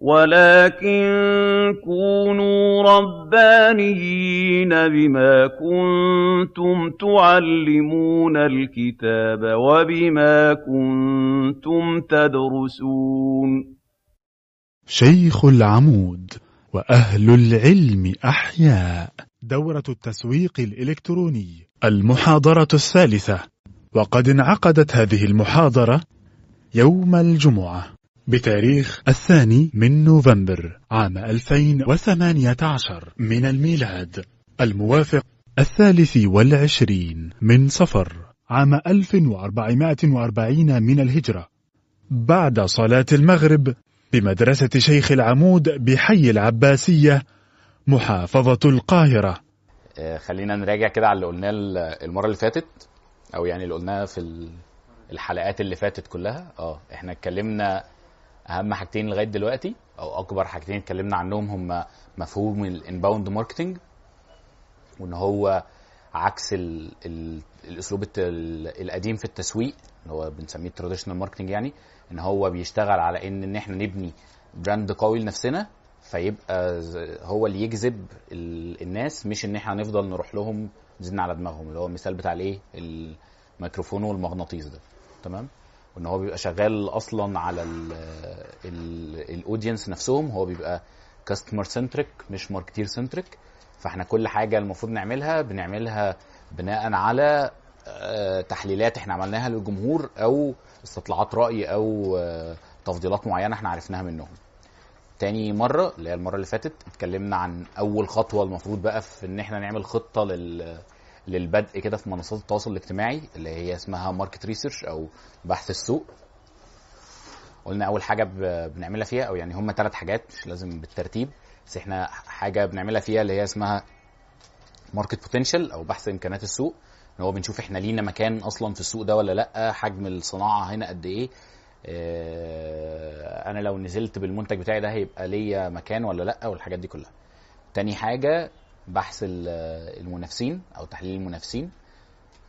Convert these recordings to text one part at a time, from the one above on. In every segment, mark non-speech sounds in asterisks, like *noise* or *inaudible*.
وَلَٰكِن كُونُوا رَبَّانِيِّينَ بِمَا كُنتُمْ تُعَلِّمُونَ الْكِتَابَ وَبِمَا كُنتُمْ تَدْرُسُونَ. شيخ العمود وأهل العلم أحياء. دورة التسويق الإلكتروني. المحاضرة الثالثة. وقد انعقدت هذه المحاضرة يوم الجمعة. بتاريخ الثاني من نوفمبر عام 2018 من الميلاد. الموافق الثالث والعشرين من صفر عام 1440 من الهجرة. بعد صلاة المغرب بمدرسة شيخ العمود بحي العباسية محافظة القاهرة. آه، خلينا نراجع كده على اللي قلناه المرة اللي فاتت أو يعني اللي قلناه في الحلقات اللي فاتت كلها. آه إحنا اتكلمنا أهم حاجتين لغاية دلوقتي أو أكبر حاجتين اتكلمنا عنهم هم مفهوم ال inbound marketing وإن هو عكس ال ال الأسلوب القديم في التسويق اللي هو بنسميه traditional marketing يعني إن هو بيشتغل على إن إن إحنا نبني brand قوي لنفسنا فيبقى هو اللي يجذب الناس مش إن إحنا نفضل نروح لهم نزن على دماغهم اللي هو المثال بتاع الإيه؟ الميكروفون والمغناطيس ده. تمام؟ وإن هو بيبقى شغال أصلا على ال audience نفسهم هو بيبقى customer centric مش marketer centric فإحنا كل حاجة المفروض نعملها بنعملها بناء على آه، تحليلات إحنا عملناها للجمهور أو استطلاعات رأي أو آه، تفضيلات معينة إحنا عرفناها منهم. تاني مرة اللي هي المرة اللي فاتت اتكلمنا عن أول خطوة المفروض بقى في إن إحنا نعمل خطة لل للبدء كده في منصات التواصل الاجتماعي اللي هي اسمها market research أو بحث السوق. قلنا أول حاجة بنعملها فيها أو يعني هم ثلاث حاجات مش لازم بالترتيب بس إحنا حاجة بنعملها فيها اللي هي اسمها market potential أو بحث إمكانيات السوق. إن هو بنشوف إحنا لينا مكان أصلا في السوق ده ولا لأ حجم الصناعة هنا قد إيه. آه أنا لو نزلت بالمنتج بتاعي ده هيبقى ليا مكان ولا لأ والحاجات دي كلها. تاني حاجة بحث المنافسين أو تحليل المنافسين.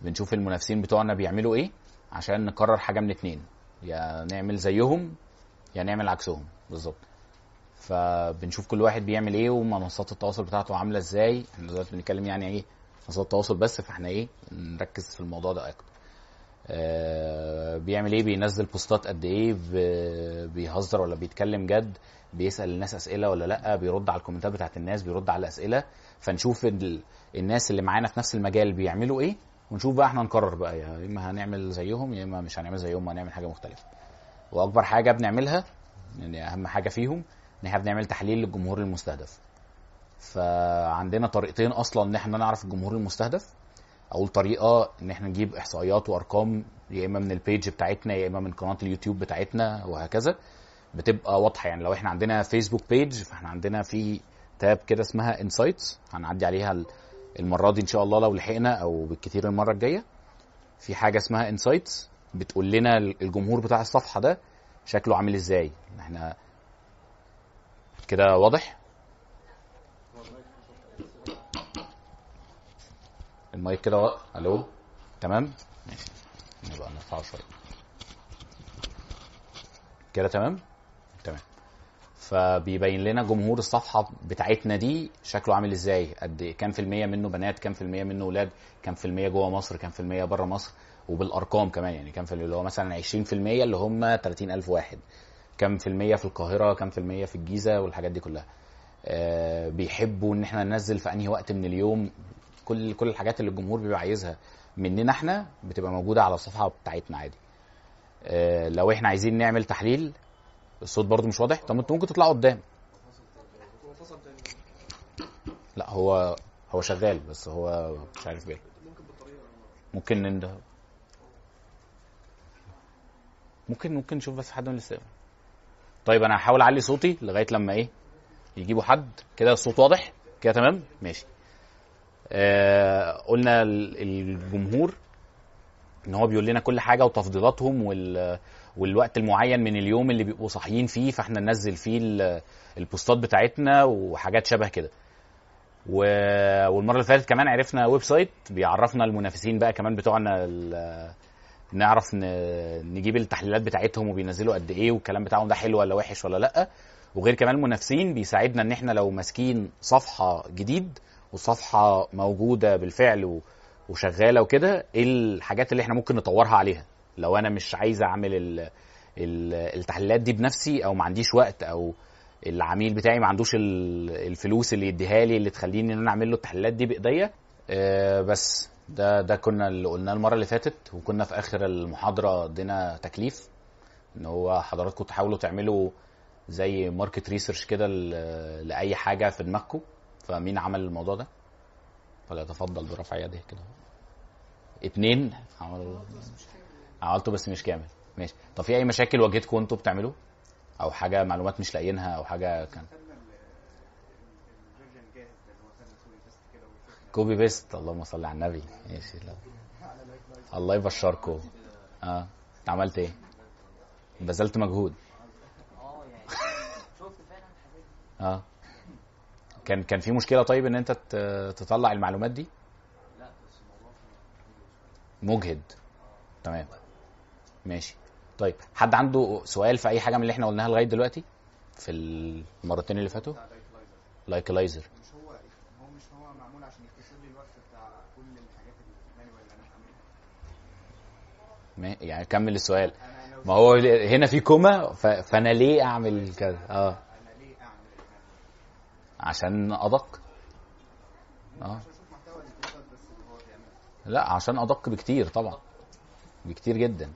بنشوف المنافسين بتوعنا بيعملوا إيه عشان نقرر حاجة من اتنين. يا نعمل زيهم يا نعمل عكسهم. بالظبط. فبنشوف كل واحد بيعمل إيه ومنصات التواصل بتاعته عاملة إزاي. إحنا دلوقتي بنتكلم يعني إيه منصات التواصل بس فإحنا إيه نركز في الموضوع ده أكتر. آه بيعمل إيه؟ بينزل بوستات قد إيه؟ بيهزر ولا بيتكلم جد؟ بيسأل الناس أسئلة ولا لأ؟ بيرد على الكومنتات بتاعت الناس بيرد على الأسئلة. فنشوف الناس اللي معانا في نفس المجال بيعملوا إيه ونشوف بقى إحنا نقرر بقى يا إما هنعمل زيهم يا إما مش هنعمل زيهم وهنعمل حاجة مختلفة. وأكبر حاجة بنعملها يعني أهم حاجة فيهم إن إحنا بنعمل تحليل للجمهور المستهدف. فعندنا طريقتين أصلا إن إحنا نعرف الجمهور المستهدف. أول طريقة إن إحنا نجيب إحصائيات وأرقام يا إما من ال page بتاعتنا يا إما من قناة اليوتيوب بتاعتنا وهكذا. بتبقى واضحة يعني لو إحنا عندنا فيسبوك page فإحنا عندنا في tab كده اسمها insights هنعدي عليها المرة دي إن شاء الله لو لحقنا أو بالكثير المرة الجاية. في حاجة اسمها insights بتقول لنا الجمهور بتاع الصفحة ده شكله عامل إزاي. إحنا كده واضح؟ المايك كده. ألو؟ تمام؟ ماشي. نبقى نرفعه شوية. كده تمام؟ فبيبين لنا جمهور الصفحة بتاعتنا دي شكله عامل إزاي. قد كام في المية منه بنات كام في المية منه ولاد كام في المية جوه مصر كام في المية بره مصر وبالأرقام كمان يعني كام في اللي هو مثلا 20% اللي هم 30000 واحد. كام في المية في القاهرة كام في المية في الجيزة والحاجات دي كلها. آه بيحبوا إن إحنا ننزل في أنهي وقت من اليوم. كل كل الحاجات اللي الجمهور بيبقى عايزها مننا إحنا بتبقى موجودة على الصفحة بتاعتنا عادي. آه لو إحنا عايزين نعمل تحليل الصوت برضو مش واضح. طب أنتوا ممكن تطلعوا قدام. لا هو هو شغال بس هو مش عارف بيه. ممكن ننده ممكن ممكن نشوف بس حد من الاستقبال طيب أنا هحاول أعلي صوتي لغاية لما إيه يجيبوا حد. كده الصوت واضح؟ كده تمام؟ ماشي. آه قلنا الجمهور إن هو بيقول لنا كل حاجة وتفضيلاتهم وال والوقت المعين من اليوم اللي بيبقوا صاحيين فيه فاحنا ننزل فيه البوستات بتاعتنا وحاجات شبه كده. والمرة اللي فاتت كمان عرفنا website بيعرفنا المنافسين بقى كمان بتوعنا نعرف نجيب التحليلات بتاعتهم وبينزلوا قد إيه والكلام بتاعهم ده حلو ولا وحش ولا لأ. وغير كمان المنافسين بيساعدنا إن إحنا لو ماسكين صفحة جديد وصفحة موجودة بالفعل وشغالة وكده إيه الحاجات اللي إحنا ممكن نطورها عليها؟ لو أنا مش عايز أعمل ال ال التحليلات دي بنفسي أو ما عنديش وقت أو العميل بتاعي ما عندوش ال- الفلوس اللي يديها لي اللي تخليني إن أنا أعمل له التحليلات دي بإيديا آه، بس ده ده كنا اللي قلناه المرة اللي فاتت وكنا في آخر المحاضرة ادينا تكليف إن هو حضراتكم تحاولوا تعملوا زي market research كده لأي حاجة في دماغكم فمين عمل الموضوع ده؟ فليتفضل برفع يده كده. اتنين عملوا عملته بس مش كامل ماشي. طب في أي مشاكل واجهتكم وأنتوا بتعملوا أو حاجة معلومات مش لاقيينها أو حاجة كان؟ copy paste. اللهم صل على النبي. ماشي. الله يبشركم. آه. أنت عملت إيه؟ بذلت مجهود. آه. كان كان في مشكلة طيب إن أنت تطلع المعلومات دي؟ مجهد. تمام. ماشي. طيب حد عنده سؤال في أي حاجة من اللي إحنا قلناها لغاية دلوقتي؟ في المرتين اللي فاتوا؟ LikeAlyzer مش هو هو مش هو معمول عشان يختصر لي الوقت بتاع كل الحاجات اللي أنا بعملها ما- يعني كمل السؤال. ما هو هنا في comma ف... فأنا ليه أعمل كذا؟ آه. عشان أدق؟ آه. لا عشان أدق بكتير طبعا. بكتير جدا.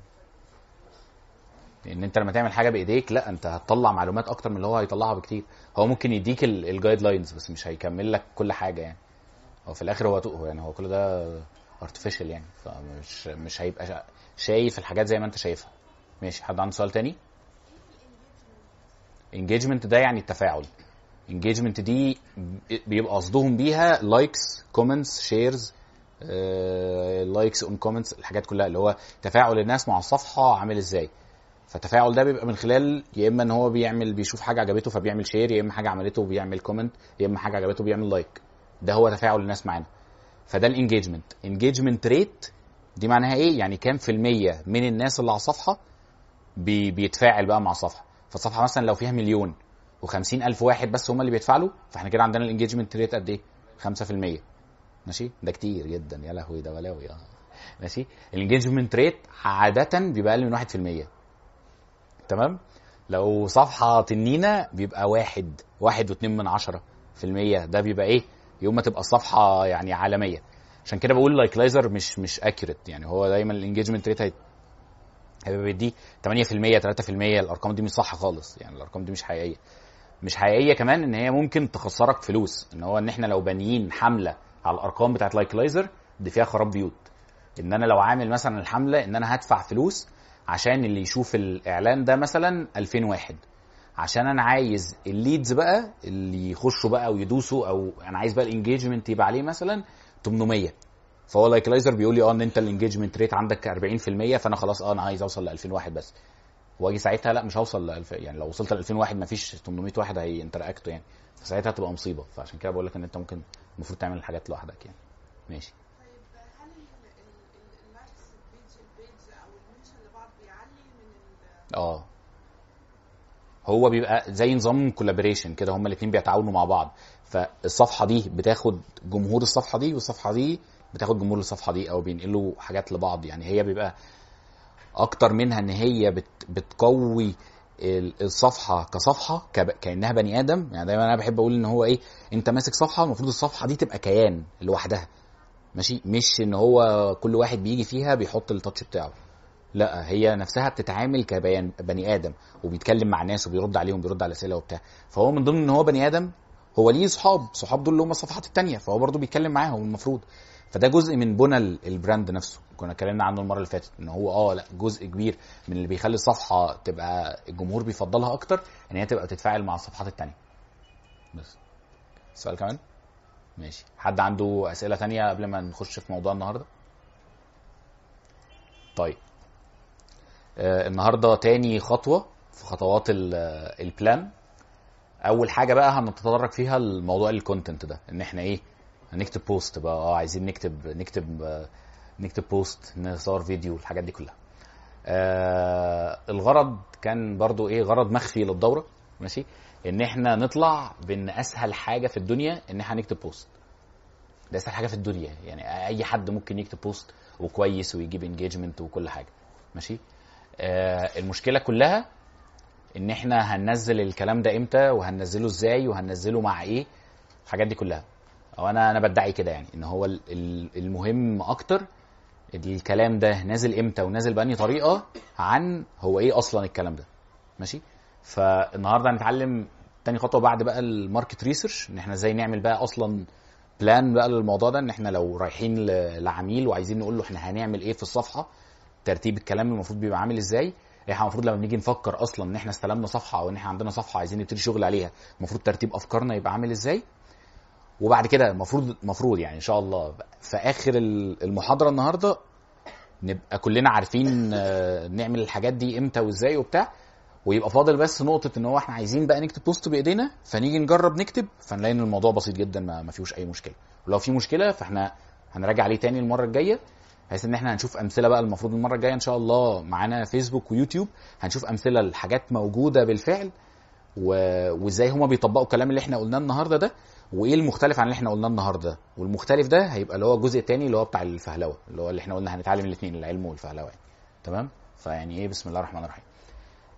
لأن أنت لما تعمل حاجة بإيديك لا أنت هتطلع معلومات أكتر من اللي هو هيطلعها بكتير. هو ممكن يديك ال guidelines بس مش هيكمل لك كل حاجة يعني. هو في الآخر هو هو يعني هو كل ده artificial يعني. فمش مش هيبقى شا- شايف الحاجات زي ما أنت شايفها. ماشي حد عنده سؤال تاني؟ engagement ده يعني التفاعل. engagement دي بيبقى قصدهم بيها likes comments shares likes on comments الحاجات كلها اللي هو تفاعل الناس مع الصفحة عامل إزاي. فالتفاعل ده بيبقى من خلال يا إما إن هو بيعمل بيشوف حاجة عجبته فبيعمل share يا إما حاجة عملته بيعمل comment يا إما حاجة عجبته بيعمل like ده هو تفاعل الناس معانا. فده ال engagement engagement rate دي معناها إيه؟ يعني كام في المية من الناس اللي على الصفحة بي بيتفاعل بقى مع الصفحة. فالصفحة مثلا لو فيها مليون و50 ألف واحد بس هم اللي بيتفاعلوا فإحنا كده عندنا ال engagement rate قد إيه؟ 5% ماشي؟ ده كتير جدا. يا لهوي ده بلاوي آه. ماشي؟ ال engagement rate عاده بيبقى أقل من 1% تمام؟ لو صفحة تنينة بيبقى واحد واحد واتنين من عشرة في المية. ده بيبقى إيه؟ يوم ما تبقى الصفحه يعني عالمية. عشان كده بقول لايكلايزر مش مش accurate يعني هو دايما ال engagement rate هيبقى بيدي 8% 3% الأرقام دي مش صح خالص. يعني الأرقام دي مش حقيقية. مش حقيقية كمان إن هي ممكن تخسرك فلوس. إن هو إن إحنا لو بانيين حملة على الأرقام بتاعت لايكلايزر دي فيها خراب بيوت. إن أنا لو عامل مثلا الحملة إن أنا هدفع فلوس عشان اللي يشوف الإعلان ده مثلا 2000 واحد. عشان أنا عايز ال leads بقى اللي يخشوا بقى ويدوسوا أو أنا عايز بقى ال engagement يبقى عليه مثلا 800 فهو لايكلايزر بيقول لي آه إن أنت ال engagement rate عندك 40% فأنا خلاص آه أنا عايز أوصل ل 2000 واحد بس. وأجي ساعتها لا مش هوصل ل 1000 يعني لو وصلت ل 2000 واحد ما فيش 800 واحد ه interact وا يعني. فساعتها هتبقى مصيبة. فعشان كده بقول لك إن أنت ممكن المفروض تعمل الحاجات لوحدك يعني. ماشي طيب هل ال- ال- ال- ال likes ال page ال page أو ال mention لبعض بيعلي من ال آه. هو بيبقى زي نظام collaboration كده هما الاثنين بيتعاونوا مع بعض. فالصفحة دي بتاخد جمهور الصفحة دي والصفحة دي بتاخد جمهور الصفحة دي أو بينقلوا حاجات لبعض. يعني هي بيبقى أكتر منها إن هي بت بتقوي ال- الصفحة كصفحة كأنها بني آدم. يعني دايما أنا بحب أقول إن هو إيه أنت ماسك صفحة المفروض الصفحة دي تبقى كيان لوحدها. ماشي؟ مش إن هو كل واحد بيجي فيها بيحط ال touch بتاعه. لا هي نفسها بتتعامل ككيان بني آدم وبيتكلم مع ناس وبيرد عليهم بيرد على أسئلة وبتاع. فهو من ضمن إن هو بني آدم هو ليه صحاب صحاب دول اللي هم الصفحات التانية فهو برضه بيتكلم معاهم المفروض. فده جزء من بنى ال- ال brand نفسه. كنا اتكلمنا عنه المرة اللي فاتت إن هو آه لأ جزء كبير من اللي بيخلي الصفحة تبقى الجمهور بيفضلها أكتر إن هي تبقى تتفاعل مع الصفحات التانية. بس. سؤال كمان؟ ماشي. حد عنده أسئلة تانية قبل ما نخش في موضوع النهارده؟ طيب. النهارده تاني خطوة في خطوات ال- آه، ال plan أول حاجة بقى هنتطرق فيها الموضوع ال content ده إن إحنا إيه هنكتب post بقى. آه عايزين نكتب نكتب آه، نكتب post نصور فيديو الحاجات دي كلها. آه الغرض كان برضو إيه غرض مخفي للدورة ماشي؟ إن إحنا نطلع بإن أسهل حاجة في الدنيا إن إحنا نكتب post ده أسهل حاجة في الدنيا يعني أي حد ممكن يكتب post وكويس ويجيب engagement وكل حاجة ماشي؟ آه المشكلة كلها إن إحنا هننزل الكلام ده إمتى؟ وهننزله إزاي؟ وهننزله مع إيه؟ الحاجات دي كلها. أو أنا أنا بدعي كده يعني إن هو ال- ال- المهم أكتر الكلام ده نازل إمتى ونازل بأني طريقة عن هو إيه أصلا الكلام ده. ماشي؟ فالنهاردة هنتعلم تاني خطوة بعد بقى ال market research إن إحنا إزاي نعمل بقى أصلا plan بقى للموضوع ده إن إحنا لو رايحين لعميل وعايزين نقول له إحنا هنعمل إيه في الصفحة ترتيب الكلام المفروض بيبقى عامل إزاي؟ إحنا المفروض لما نيجي نفكر أصلا ان إحنا استلمنا صفحة أو ان إحنا عندنا صفحة عايزين نبتدي شغل عليها المفروض ترتيب افكارنا يبقى عامل إزاي؟ وبعد كده المفروض المفروض يعني ان شاء الله في اخر ال- المحاضرة النهارده نبقى كلنا عارفين آه، نعمل الحاجات دي إمتى وازاي وبتاع ويبقى فاضل بس نقطة ان هو إحنا عايزين بقى نكتب post بإيدينا فنيجي نجرب نكتب فنلاقي ان الموضوع بسيط جدا ما فيهوش اي مشكلة. ولو في مشكلة فاحنا هنراجع عليه تاني المرة الجاية. بحيث إن إحنا هنشوف أمثلة بقى المفروض المرة الجاية. إن شاء الله معانا فيسبوك ويوتيوب هنشوف أمثلة لحاجات موجودة بالفعل و... وإزاي هما بيطبقوا الكلام اللي إحنا قلناه النهارده ده وإيه المختلف عن اللي إحنا قلناه النهارده. والمختلف ده هيبقى اللي هو الجزء الثاني اللي هو بتاع الفهلوة اللي هو اللي إحنا قلنا هنتعلم الاثنين العلم والفهلوة يعني. تمام؟ فيعني إيه؟ بسم الله الرحمن الرحيم.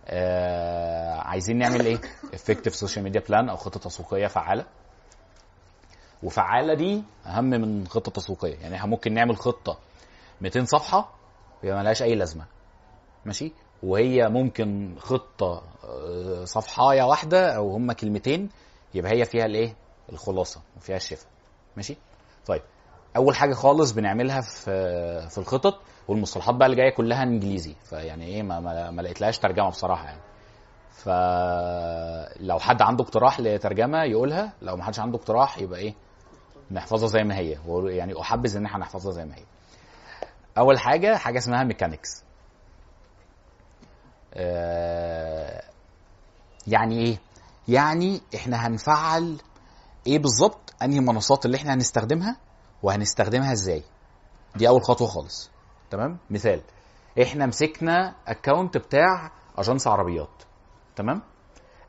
آه عايزين نعمل إيه؟ effective social media plan أو خطة تسويقية فعالة. وفعالة دي أهم من خطة تسويقية. يعني إحنا ممكن نعمل خطة 200 صفحة ويبقى ملهاش أي لازمة. ماشي؟ وهي ممكن خطة آه، صفحاية واحدة أو هما كلمتين يبقى هي فيها الإيه؟ الخلاصة وفيها الشفاء ماشي؟ طيب أول حاجة خالص بنعملها في في الخطط والمصطلحات بقى اللي جاية كلها إنجليزي. فيعني إيه؟ ما, ما لقيتلهاش ترجمة بصراحة يعني. فلو حد عنده اقتراح لترجمة يقولها لو ما حدش عنده اقتراح يبقى إيه؟ نحفظها زي ما هي. يعني أحبذ إن إحنا نحفظها زي ما هي. أول حاجة حاجة اسمها mechanics آه، يعني إيه؟ يعني إحنا هنفعل إيه بالظبط؟ أنهي المنصات اللي إحنا هنستخدمها؟ وهنستخدمها إزاي؟ دي أول خطوة خالص. تمام؟ مثال. إحنا مسكنا account بتاع أجنس عربيات. تمام؟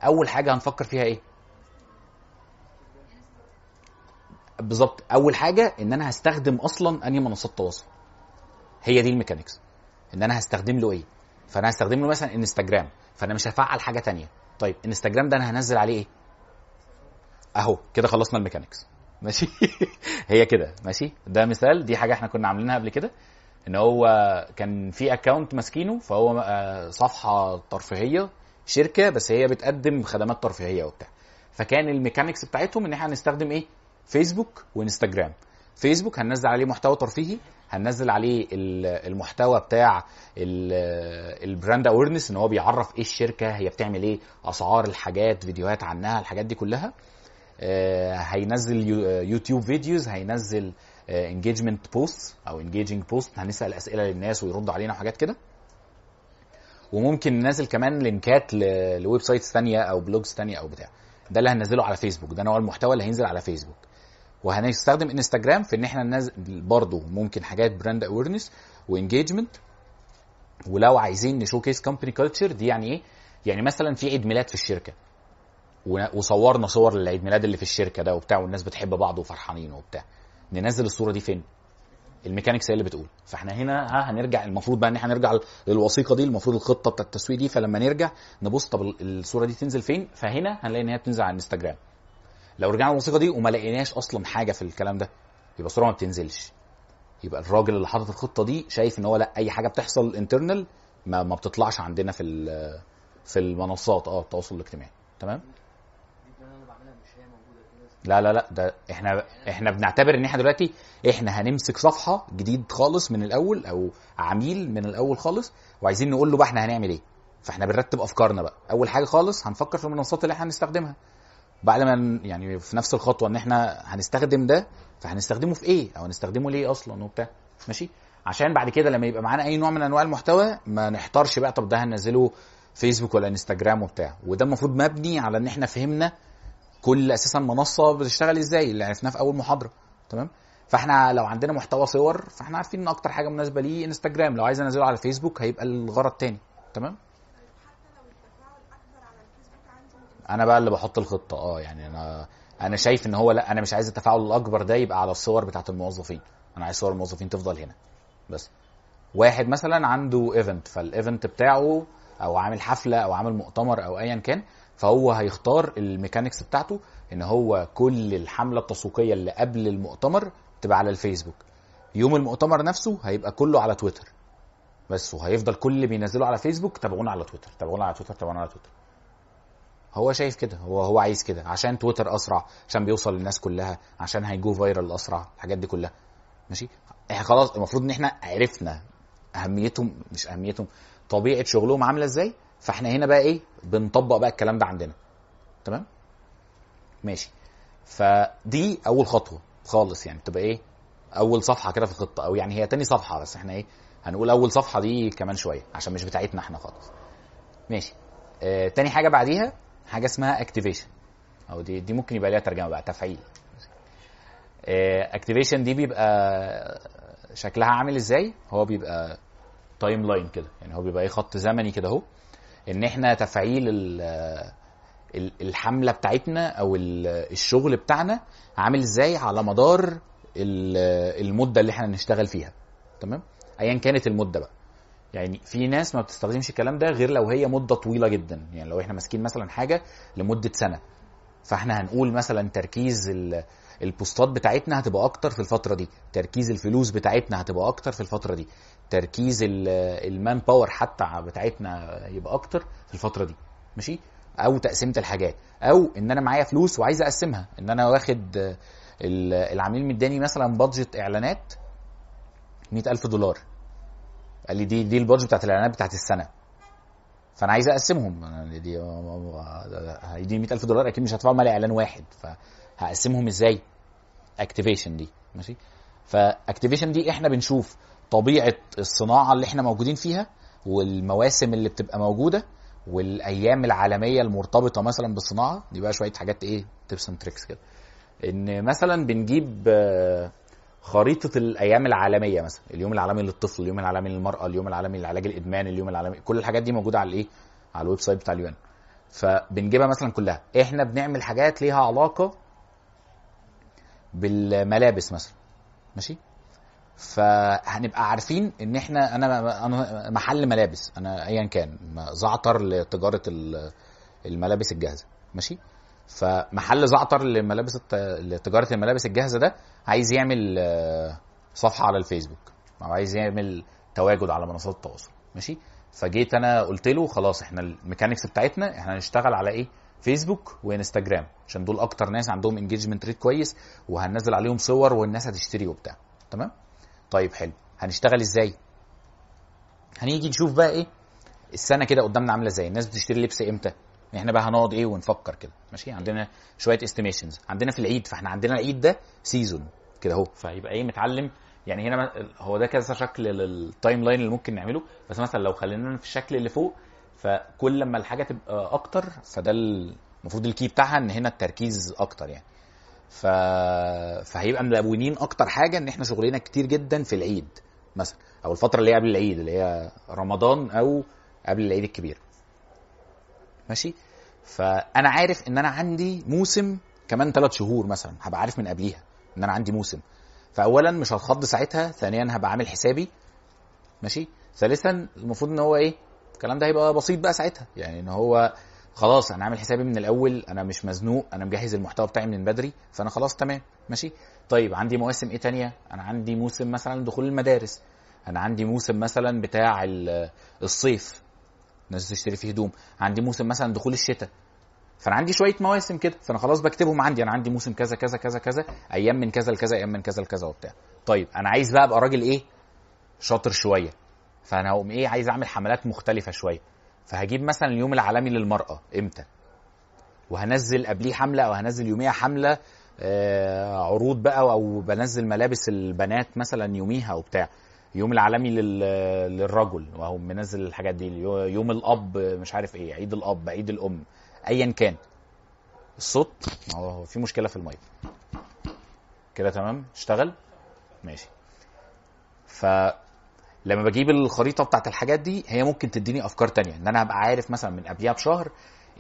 أول حاجة هنفكر فيها إيه؟ بالظبط. أول حاجة إن أنا هستخدم أصلا أنهي منصات تواصل. هي دي ال mechanics. إن أنا هستخدم له إيه؟ فأنا هستخدم له مثلا إنستجرام. فأنا مش هفعل حاجة تانية. طيب إنستجرام ده أنا هنزل عليه إيه؟ أهو كده خلصنا ال mechanics. ماشي؟ *laughs* هي كده. ماشي؟ ده مثال. دي حاجة إحنا كنا عاملينها قبل كده. إن هو كان في account ماسكينه فهو آه، صفحة ترفيهية شركة بس هي بتقدم خدمات ترفيهية وبتاع. فكان ال mechanics بتاعتهم إن إحنا هنستخدم إيه؟ فيسبوك وإنستجرام. فيسبوك هننزل عليه محتوى ترفيهي هننزل عليه ال- المحتوى بتاع ال- ال brand awareness إن هو بيعرف إيه الشركة هي بتعمل إيه أسعار الحاجات فيديوهات عنها الحاجات دي كلها. آه، هينزل آه، يوتيوب videos هينزل engagement post أو engaging post هنسأل أسئلة للناس ويردوا علينا وحاجات كده. وممكن ننزل كمان link ات ل websites ثانية أو blogs ثانية أو بتاع. ده اللي هننزله على فيسبوك ده نوع المحتوى اللي هينزل على فيسبوك. وهنستخدم انستجرام في إن إحنا ننزل برضه ممكن حاجات brand awareness و engagement ولو عايزين ن showcase company culture دي يعني إيه؟ يعني مثلا في عيد ميلاد في الشركة. وصورنا صور للعيد ميلاد اللي في الشركة ده وبتاع والناس بتحب بعض وفرحانين وبتاع. ننزل الصورة دي فين؟ ال mechanics هي اللي بتقول. فإحنا هنا ها هنرجع المفروض بقى إن إحنا نرجع للوثيقة دي المفروض الخطة بتاعت التسويق دي. فلما نرجع نبص طب الصورة دي تنزل فين؟ فهنا هنلاقي إن هي بتنزل على الانستجرام لو رجعنا للوثيقه دي وما لقيناش أصلا حاجة في الكلام ده يبقى الصورة ما بتنزلش. يبقى الراجل اللي حاطط الخطة دي شايف إن هو لأ أي حاجة بتحصل internal ما, ما بتطلعش عندنا في في المنصات آه التواصل الاجتماعي. تمام؟ لا لا لا ده إحنا إحنا بنعتبر إن إحنا دلوقتي إحنا هنمسك صفحة جديد خالص من الأول أو عميل من الأول خالص وعايزين نقول له بقى إحنا هنعمل إيه. فإحنا بنرتب أفكارنا بقى. أول حاجة خالص هنفكر في المنصات اللي إحنا هنستخدمها. بعد ما يعني في نفس الخطوة إن إحنا هنستخدم ده فهنستخدمه في إيه؟ أو هنستخدمه ليه أصلا وبتاع. ماشي؟ عشان بعد كده لما يبقى معانا أي نوع من أنواع المحتوى ما نحتارش بقى طب ده هننزله فيسبوك ولا انستجرام وبتاع. وده المفروض مبني على إن إحنا فهمنا كل أساسا منصة بتشتغل إزاي اللي عرفناه في أول محاضرة. تمام؟ فإحنا لو عندنا محتوى صور فإحنا عارفين إن أكتر حاجة مناسبة ليه انستجرام لو عايز أنزله على فيسبوك هيبقى الغرض تاني. تمام حتى لو التفاعل اكبر على الفيسبوك عندي من أنا بقى اللي بحط الخطة. آه يعني أنا أنا شايف إن هو لا أنا مش عايز التفاعل الأكبر ده يبقى على الصور بتاعه الموظفين. أنا عايز صور الموظفين تفضل هنا. بس واحد مثلا عنده event فال event بتاعه أو عامل حفلة أو عامل مؤتمر أو ايا كان فهو هيختار ال mechanics بتاعته إن هو كل الحملة التسويقية اللي قبل المؤتمر تبقى على الفيسبوك. يوم المؤتمر نفسه هيبقى كله على تويتر. بس وهيفضل كل اللي بينزله على فيسبوك تابعونا على تويتر تابعونا على تويتر تابعونا على تويتر. هو شايف كده هو هو عايز كده عشان تويتر أسرع عشان بيوصل للناس كلها عشان هي go viral أسرع الحاجات دي كلها. ماشي؟ إحنا خلاص المفروض إن إحنا عرفنا أهميتهم مش أهميتهم طبيعة شغلهم عاملة إزاي فإحنا هنا بقى إيه بنطبق بقى الكلام ده عندنا. تمام؟ ماشي. فدي أول خطوة خالص يعني تبقى إيه أول صفحة كده في الخطة أو يعني هي تاني صفحة بس إحنا إيه هنقول أول صفحة دي كمان شوية عشان مش بتاعتنا إحنا خالص. ماشي. آه تاني حاجة بعديها حاجة اسمها اكتيفيشن أو دي دي ممكن يبقى ليها ترجمة بقى تفعيل. activation دي بيبقى شكلها عامل إزاي؟ هو بيبقى timeline كده. يعني هو بيبقى إيه خط زمني كده أهو. إن إحنا تفعيل ال- الحملة بتاعتنا أو ال- الشغل بتاعنا عامل إزاي على مدار ال- المدة اللي إحنا نشتغل فيها. تمام؟ ايا كانت المدة بقى. يعني في ناس ما بتستخدمش الكلام ده غير لو هي مدة طويلة جدا. يعني لو إحنا ماسكين مثلا حاجة لمدة سنة. فاحنا هنقول مثلا تركيز ال- ال post ات بتاعتنا هتبقى أكتر في الفترة دي. تركيز الفلوس بتاعتنا هتبقى أكتر في الفترة دي. تركيز ال- ال manpower حتى بتاعتنا يبقى أكتر في الفترة دي. ماشي؟ أو تقسيمة الحاجات. أو إن أنا معايا فلوس وعايز أقسمها. إن أنا واخد ال- العميل مداني مثلا budget إعلانات 100000 دولار. قال لي دي دي ال budget بتاعت الإعلانات بتاعت السنة. فأنا عايز أقسمهم. أنا دي هيديني 100000 دولار أكيد مش هدفعهم على إعلان واحد. فهقسمهم إزاي؟ activation دي ماشي؟ ف activation دي إحنا بنشوف طبيعة الصناعة اللي إحنا موجودين فيها والمواسم اللي بتبقى موجودة والأيام العالمية المرتبطة مثلا بالصناعة. دي بقى شوية حاجات إيه and tricks كده. إن مثلا بنجيب آه، خريطة الأيام العالمية مثلا اليوم العالمي للطفل اليوم العالمي للمرأة اليوم العالمي لعلاج الإدمان اليوم العالمي كل الحاجات دي موجودة على الإيه؟ على ال website بتاع ال UN فبنجيبها مثلا كلها. إحنا بنعمل حاجات ليها علاقة بالملابس مثلا. ماشي؟ فهنبقى عارفين إن إحنا أنا أنا محل ملابس أنا ايا كان زعتر لتجارة ال- الملابس الجاهزة. ماشي؟ فمحل زعتر لملابس لتجارة الملابس الجاهزة ده عايز يعمل آه، صفحة على الفيسبوك أو عايز يعمل تواجد على منصات التواصل ماشي؟ فجيت أنا قلت له خلاص إحنا ال mechanics بتاعتنا إحنا هنشتغل على إيه؟ فيسبوك وإنستجرام عشان دول أكتر ناس عندهم engagement rate كويس وهننزل عليهم صور والناس هتشتري وبتاع تمام؟ طيب حلو. هنشتغل إزاي؟ هنيجي نشوف بقى إيه؟ السنة كده قدامنا عاملة إزاي؟ الناس بتشتري لبس إمتى؟ إحنا بقى هنقعد إيه ونفكر كده. ماشي؟ عندنا شوية estimations عندنا في العيد فاحنا عندنا العيد ده season كده اهو. فيبقى إيه متعلم. يعني هنا هو ده كذا شكل لل timeline اللي ممكن نعمله. بس مثلا لو خلينا في الشكل اللي فوق فكل لما الحاجة تبقى أكتر فده المفروض ال key بتاعها إن هنا التركيز أكتر يعني. ف... فهيبقى ملونين أكتر حاجة إن إحنا شغلنا كتير جدا في العيد مثلا أو الفترة اللي هي قبل العيد اللي هي رمضان أو قبل العيد الكبير. ماشي؟ فأنا عارف إن أنا عندي موسم كمان ثلاث شهور مثلا هبقى عارف من قبليها إن أنا عندي موسم. فاولا مش هتخض ساعتها ثانيا هبقى عامل حسابي. ماشي؟ ثالثا المفروض إن هو إيه؟ الكلام ده هيبقى بسيط بقى ساعتها. يعني إن هو خلاص أنا عامل حسابي من الأول أنا مش مزنوق أنا مجهز المحتوى بتاعي من بدري فأنا خلاص تمام. ماشي؟ طيب عندي مواسم إيه تانية؟ أنا عندي موسم مثلا دخول المدارس. أنا عندي موسم مثلا بتاع ال- الصيف. الناس تشتري فيه هدوم عندي موسم مثلا دخول الشتاء. فأنا عندي شوية مواسم كده. فأنا خلاص بكتبهم عندي. أنا عندي موسم كذا كذا كذا كذا. أيام من كذا لكذا أيام من كذا لكذا وبتاع. طيب أنا عايز بقى أبقى راجل إيه؟ شاطر شوية. فأنا هقوم إيه؟ عايز أعمل حملات مختلفة شوية. فهجيب مثلا اليوم العالمي للمرأة. إمتى؟ وهنزل قبليه حملة أو هنزل يوميها حملة آه، عروض بقى أو بنزل ملابس البنات مثلا يوميها وبتاع يوم العالمي لل- للرجل وهو منزل الحاجات دي يوم الأب مش عارف إيه عيد الأب عيد الأم ايا كان. الصوت هو في مشكلة في المايك. كده تمام؟ اشتغل؟ ماشي. ف لما بجيب الخريطة بتاعت الحاجات دي هي ممكن تديني أفكار تانية. إن أنا هبقى عارف مثلا من قبلها بشهر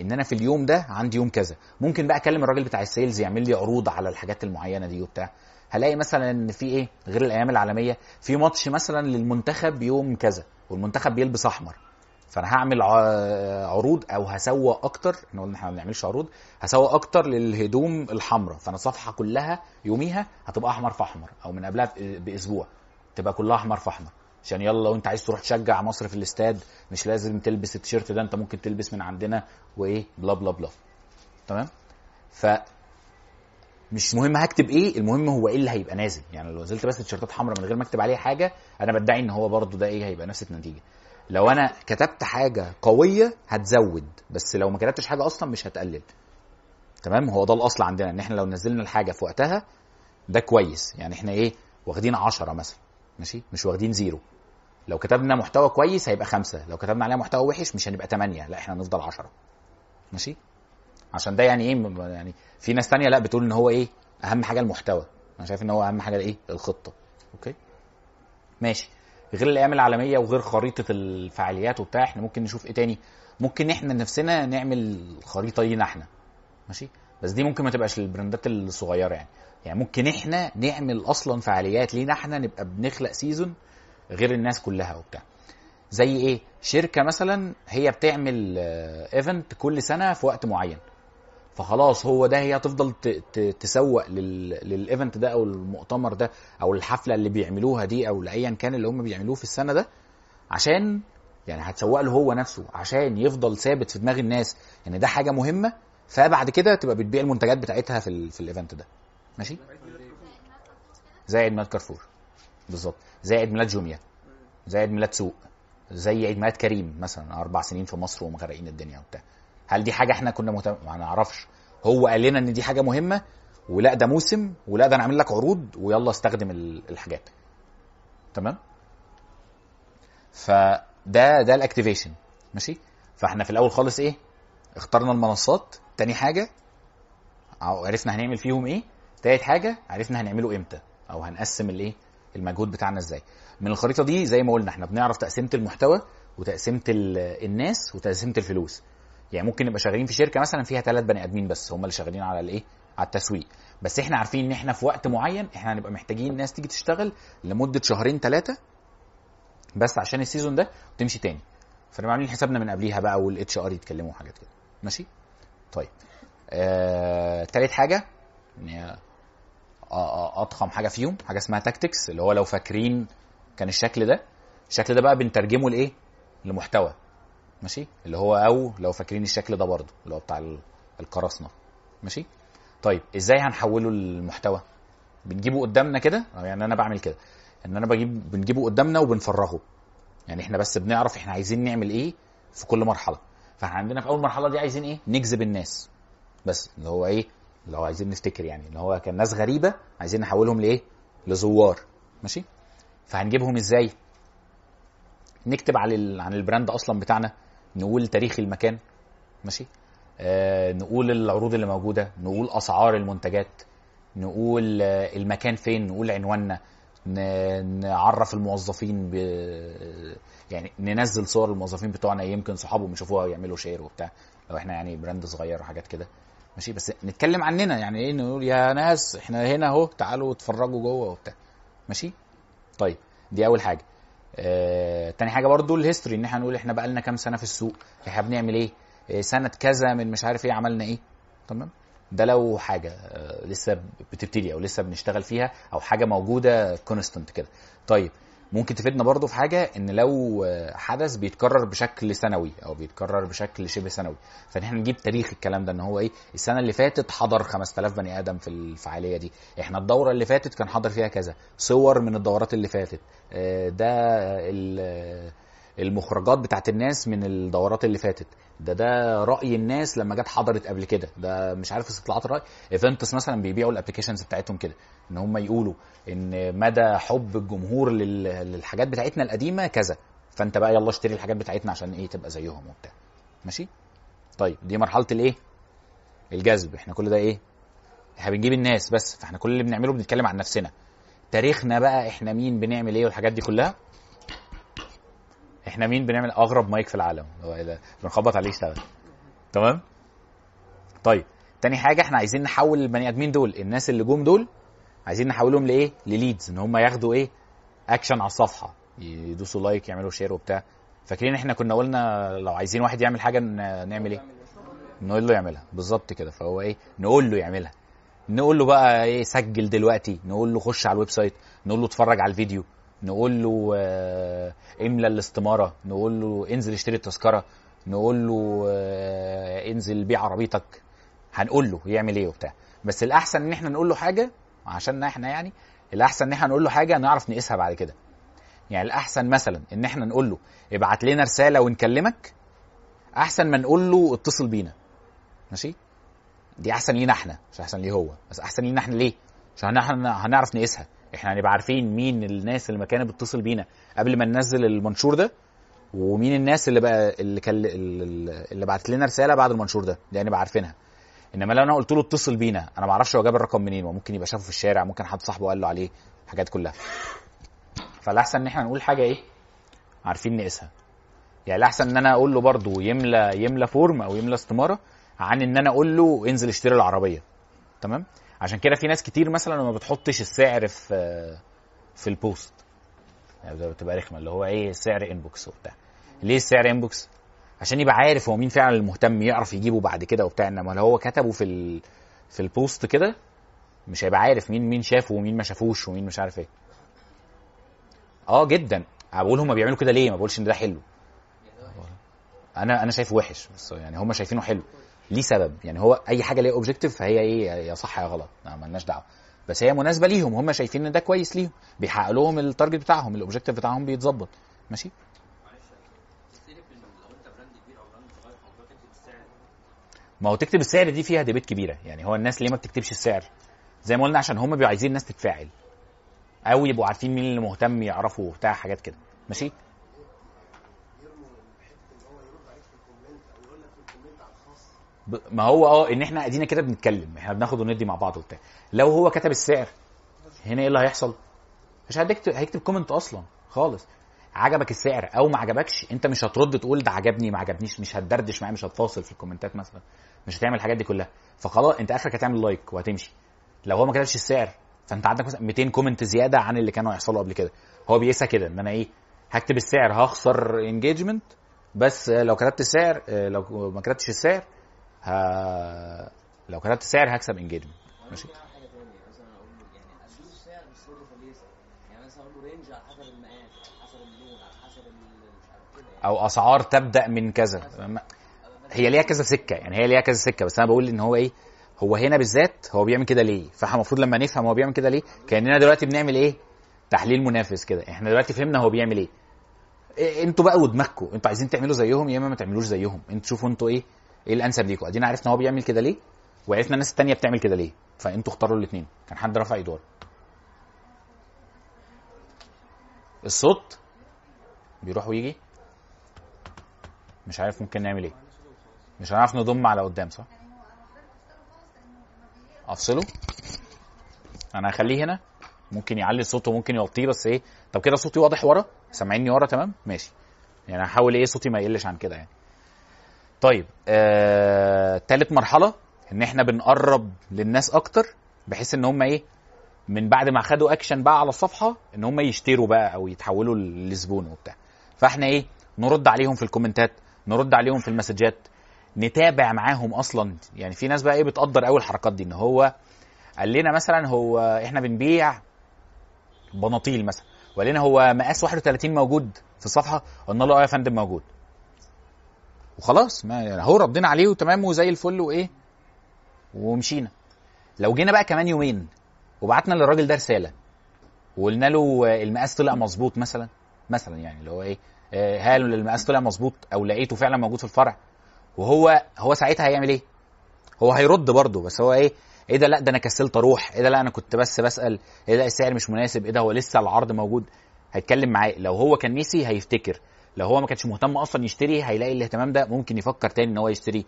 إن أنا في اليوم ده عندي يوم كذا. ممكن بقى أكلم الراجل بتاع ال sales يعمل لي عروض على الحاجات المعينة دي وبتاع. هلاقي مثلا إن في إيه؟ غير الأيام العالمية في ماتش مثلا للمنتخب يوم كذا والمنتخب بيلبس أحمر. فأنا هعمل عروض أو هسوق أكتر إحنا قلنا إحنا ما بنعملش عروض هسوق أكتر للهدوم الحمراء. فأنا الصفحة كلها يوميها هتبقى أحمر في أحمر أو من قبلها بأسبوع تبقى كلها أحمر في أحمر. عشان يلا لو انت عايز تروح تشجع مصر في الاستاد مش لازم تلبس التيشيرت ده أنت ممكن تلبس من عندنا وإيه؟ بلا بلا بلا. تمام؟ ف مش مهم هكتب إيه المهم هو إيه اللي هيبقى نازل. يعني لو نزلت بس تيشيرتات حمراء من غير ما أكتب عليها حاجة أنا بدعي إن هو برضو ده إيه هيبقى نفس النتيجة. لو أنا كتبت حاجة قوية هتزود بس لو ما كتبتش حاجة أصلا مش هتقلل. تمام؟ هو ده الأصل عندنا إن إحنا لو نزلنا الحاجة في وقتها ده كويس. يعني إحنا إيه واخدين عشرة مثلا ماشي؟ مش واخدين زيرو. لو كتبنا محتوى كويس هيبقى خمسة لو كتبنا عليها محتوى وحش مش هنبقى تمانية لا إحنا هنفضل عشرة. ماشي؟ عشان ده يعني إيه يعني في ناس تانية لا بتقول ان هو إيه اهم حاجة المحتوى. أنا شايف ان هو اهم حاجة إيه الخطة. أوكي؟ ماشي. غير الأيام العالمية وغير خريطة الفعاليات وبتاع إحنا ممكن نشوف إيه تاني؟ ممكن إحنا نفسنا نعمل الخريطه لينا إحنا. ماشي؟ بس دي ممكن ما تبقاش لل brandات الصغيرة يعني. يعني ممكن إحنا نعمل أصلا فعاليات لينا إحنا نبقى بنخلق season غير الناس كلها وبتاع. زي إيه؟ شركة مثلا هي بتعمل event كل سنة في وقت معين. فخلاص هو ده هي هتفضل تسوق لل- لل event ده أو المؤتمر ده أو الحفلة اللي بيعملوها دي أو لأيا كان اللي هم بيعملوه في السنة ده عشان يعني هتسوق له هو نفسه عشان يفضل ثابت في دماغ الناس ان ده حاجة مهمة فبعد كده تبقى بتبيع المنتجات بتاعتها في ال في ال event ده. ماشي؟ زي عيد ميلاد كارفور. بالظبط. زي عيد ميلاد جوميا. زي عيد ميلاد سوق. زي عيد ميلاد كريم مثلا. أربع سنين في مصر ومغرقين الدنيا وبتاع. هل دي حاجة إحنا كنا مهتم ما نعرفش. هو قال لنا إن دي حاجة مهمة ولا ده موسم ولا ده نعمل لك عروض ويلا استخدم ال- الحاجات. تمام؟ فده ده الاكتيفيشن ماشي؟ فاحنا في الأول خالص إيه؟ اخترنا المنصات. تاني حاجة عرفنا هنعمل فيهم إيه؟ تالت حاجة عرفنا هنعمله إمتى أو هنقسم الإيه؟ المجهود بتاعنا إزاي. من الخريطة دي زي ما قلنا إحنا بنعرف تقسيمة المحتوى وتقسيمة ال- الناس وتقسيمة الفلوس. يعني ممكن نبقى شغالين في شركة مثلا فيها ثلاث بني آدمين بس هم اللي شغالين على الإيه؟ على التسويق. بس إحنا عارفين إن إحنا في وقت معين إحنا هنبقى محتاجين ناس تيجي تشتغل لمدة شهرين ثلاثة بس عشان ال season ده وتمشي تاني. فنبقى عاملين حسابنا من قبليها بقى وال HR يتكلموا حاجات كده. ماشي؟ طيب. آه، تالت حاجة أضخم حاجة فيهم حاجة اسمها tactics اللي هو لو فاكرين كان الشكل ده. الشكل ده بقى بنترجمه لإيه؟ لمحتوى. ماشي؟ اللي هو أو لو فاكرين الشكل ده برضو اللي هو بتاع ال- القراصنه ماشي؟ طيب إزاي هنحوله للمحتوى؟ بنجيبه قدامنا كده؟ يعني أنا بعمل كده. إن أنا بجيب بنجيبه قدامنا وبنفرغه يعني إحنا بس بنعرف إحنا عايزين نعمل إيه في كل مرحلة. فإحنا عندنا في أول مرحلة دي عايزين إيه؟ نجذب الناس. بس اللي هو إيه؟ لو عايزين نفتكر يعني. اللي هو كان ناس غريبة عايزين نحولهم لإيه؟ لزوار. ماشي؟ فهنجيبهم إزاي؟ نكتب على. عن ال brand أصلا بتاعنا. نقول تاريخ المكان ماشي؟ آه نقول العروض اللي موجودة نقول أسعار المنتجات نقول آه المكان فين نقول عنواننا نعرف الموظفين ب... يعني ننزل صور الموظفين بتوعنا يمكن صحابهم يشوفوها ويعملوا share وبتاع لو إحنا يعني brand صغير وحاجات كده ماشي؟ بس نتكلم عننا يعني إيه نقول يا ناس إحنا هنا اهو تعالوا اتفرجوا جوه وبتاع ماشي؟ طيب دي أول حاجة. آه، تاني حاجة برضو ال history إن إحنا نقول إحنا بقى لنا كام سنة في السوق إحنا بنعمل إيه؟ آه، سنة كذا من مش عارف إيه عملنا إيه؟ تمام؟ ده لو حاجة آه، لسه بتبتدي أو لسه بنشتغل فيها أو حاجة موجودة constant كده. طيب ممكن تفيدنا برضو في حاجة إن لو حدث بيتكرر بشكل سنوي أو بيتكرر بشكل شبه سنوي. فإن إحنا نجيب تاريخ الكلام ده إن هو إيه؟ السنة اللي فاتت حضر 5000 بني آدم في الفعالية دي. إحنا الدورة اللي فاتت كان حضر فيها كذا. صور من الدورات اللي فاتت. آه، ده المخرجات بتاعت الناس من الدورات اللي فاتت. ده ده رأي الناس لما جت حضرت قبل كده. ده مش عارف استطلاعات الرأي. events مثلا بيبيعوا ال applications بتاعتهم كده إن هم يقولوا إن مدى حب الجمهور لل- للحاجات بتاعتنا القديمة كذا. فأنت بقى يلا اشتري الحاجات بتاعتنا عشان إيه تبقى زيهم وبتاع. ماشي؟ طيب دي مرحلة الإيه؟ الجذب. إحنا كل ده إيه؟ إحنا بنجيب الناس بس. فإحنا كل اللي بنعمله بنتكلم عن نفسنا. تاريخنا بقى إحنا مين بنعمل إيه والحاجات دي كلها؟ إحنا مين بنعمل اغرب مايك في العالم؟ ده؟ بنخبط عليه يشتغل تمام؟ طيب تاني حاجة إحنا عايزين نحول البني ادمين دول الناس اللي جم دول عايزين نحولهم لإيه؟ لليدز إن هم ياخدوا إيه؟ اكشن على الصفحة. يدوسوا like يعملوا share وبتاع. فاكرين إحنا كنا قلنا لو عايزين واحد يعمل حاجة نعمل إيه؟ نقول له يعملها. بالظبط كده. فهو إيه؟ نقول له يعملها. نقول له بقى إيه؟ سجل دلوقتي. نقول له خش على ال website. نقول له اتفرج على الفيديو. نقول له آه، املى الاستمارة نقول له انزل اشتري التذكرة نقول له آه، انزل بيع عربيتك هنقول له يعمل إيه وبتاع. بس الأحسن إن إحنا نقول له حاجة عشان إحنا يعني الأحسن إن إحنا نقول له حاجة نعرف نقيسها بعد كده. يعني الأحسن مثلا إن إحنا نقول له ابعت لنا رسالة ونكلمك أحسن ما نقول له اتصل بينا. ماشي؟ دي أحسن لينا إحنا مش أحسن ليه هو. بس أحسن لينا إحنا ليه؟ عشان إحنا هنعرف نقيسها. إحنا هنبقى عارفين مين الناس اللي كانت بتتصل بينا. قبل ما ننزل المنشور ده ومين الناس اللي بقى اللي اللي اللي بعت لنا رسالة بعد المنشور ده. دي هنبقى عارفينها. إنما لو أنا قلت له اتصل بينا أنا ما أعرفش هو جاب الرقم منين وممكن يبقى شافه في الشارع ممكن حد صاحبه قال له عليه الحاجات كلها. فالأحسن إن إحنا نقول حاجة إيه؟ عارفين نقيسها. يعني الأحسن إن أنا أقول له برضه يملى يملى form أو يملى استمارة عن إن أنا أقول له انزل اشتري العربية. تمام؟ عشان كده في ناس كتير مثلا ما بتحطش السعر في في ال post. يعني بتبقى رخمة اللي هو إيه سعر inbox وبتاع. ليه السعر inbox عشان يبقى عارف هو مين فعلا المهتم يعرف يجيبه بعد كده وبتاع. إنما لو هو كتبه في ال... في ال post كده مش هيبقى عارف مين مين شافه ومين ما شافوش ومين مش عارف إيه. آه جدا. بقول هم بيعملوا كده ليه؟ ما بقولش إن ده حلو. أنا أنا شايفه وحش بس يعني هم شايفينه حلو. ليه سبب. يعني هو أي حاجة ليها objective فهي إيه؟ يا صح يا غلط. ما مالناش دعوة. بس هي مناسبة ليهم هم شايفين إن ده كويس ليهم. بيحقق لهم ال target بتاعهم ال objective بتاعهم بيتظبط. ماشي؟ ما هو تكتب السعر دي فيها ديبيت كبيرة. يعني هو الناس ليه ما بتكتبش السعر؟ زي ما قلنا عشان هم بيبقوا عايزين الناس تتفاعل. أو يبقوا عارفين مين اللي مهتم يعرفوا بتاع حاجات كده. ماشي؟ ما هو آه ان إحنا ادينا كده بنتكلم إحنا بناخد وندي مع بعض وبتاع. لو هو كتب السعر هنا إيه اللي هيحصل؟ مش هيكتب هيكتب comment أصلا خالص. عجبك السعر أو ما عجبكش انت مش هترد تقول ده عجبني ما عجبنيش مش هتدردش معاه مش هتفاصل في ال commentات مثلا. مش هتعمل الحاجات دي كلها. فخلاص انت اخرك هتعمل like وهتمشي. لو هو ما كتبش السعر فانت عندك مثلا 200 comment زيادة عن اللي كانوا هيحصلوا قبل كده. هو بيقيسها كده إن أنا إيه هكتب السعر هخسر engagement بس لو كتبت السعر لو ما كتبتش السعر ه... لو كتبت السعر هكسب انجيجمنت ماشي؟ يعني سعر يعني أو أسعار تبدأ من كذا. هي ليها كذا سكة. يعني هي ليها كذا سكة. بس أنا بقول إن هو إيه؟ هو هنا بالذات هو بيعمل كده ليه؟ فإحنا المفروض لما نفهم هو بيعمل كده ليه؟ كأننا دلوقتي بنعمل إيه؟ تحليل منافس كده. إحنا دلوقتي فهمنا هو بيعمل إيه. إيه، أنتوا بقى ودماغكم أنتوا عايزين تعملوا زيهم يا إما ما تعملوش زيهم. أنتوا شوفوا أنتوا إيه؟ إيه الانسب ليكم أدينا عرفنا هو بيعمل كده ليه وعرفنا الناس التانية بتعمل كده ليه فأنتوا اختاروا الاثنين كان حد رفع إيده. الصوت بيروح ويجي. مش عارف ممكن نعمل إيه. مش هنعرف نضم على قدام صح؟ أفصله. أنا هخليه هنا. ممكن يعلي صوته وممكن يوطيه بس إيه؟ طب كده صوتي واضح ورا؟ سامعيني ورا تمام؟ ماشي. يعني هحاول إيه صوتي ما يقلش عن كده يعني. طيب آه... تالت مرحلة إن إحنا بنقرب للناس أكتر بحيث إن هم إيه من بعد ما خدوا اكشن بقى على الصفحة إن هم يشتروا بقى أو يتحولوا لزبون وبتاع. فإحنا إيه نرد عليهم في الكومنتات نرد عليهم في المسجات نتابع معاهم أصلا. يعني في ناس بقى إيه بتقدر قوي الحركات دي إن هو قال لنا مثلا هو إحنا بنبيع بناطيل مثلا وقال لنا هو مقاس 31 موجود في الصفحة قلنا له آه يا فندم موجود. وخلاص ما يعني هو ردينا عليه وتمام وزي الفل وإيه ومشينا. لو جينا بقى كمان يومين وبعتنا للراجل ده رسالة وقلنا له المقاس طلع مظبوط مثلا مثلا يعني اللي هو إيه آه، هل المقاس طلع مظبوط أو لقيته فعلا موجود في الفرع؟ وهو هو ساعتها هيعمل إيه؟ هو هيرد برضه بس هو إيه إيه ده لأ ده أنا كسلت أروح إيه ده لأ أنا كنت بس بسأل إيه ده السعر مش مناسب إيه ده هو لسه العرض موجود؟ هيتكلم معاه لو هو كان نسي هيفتكر. لو هو ما كانش مهتم أصلا يشتري هيلاقي الاهتمام ده ممكن يفكر تاني ان هو يشتري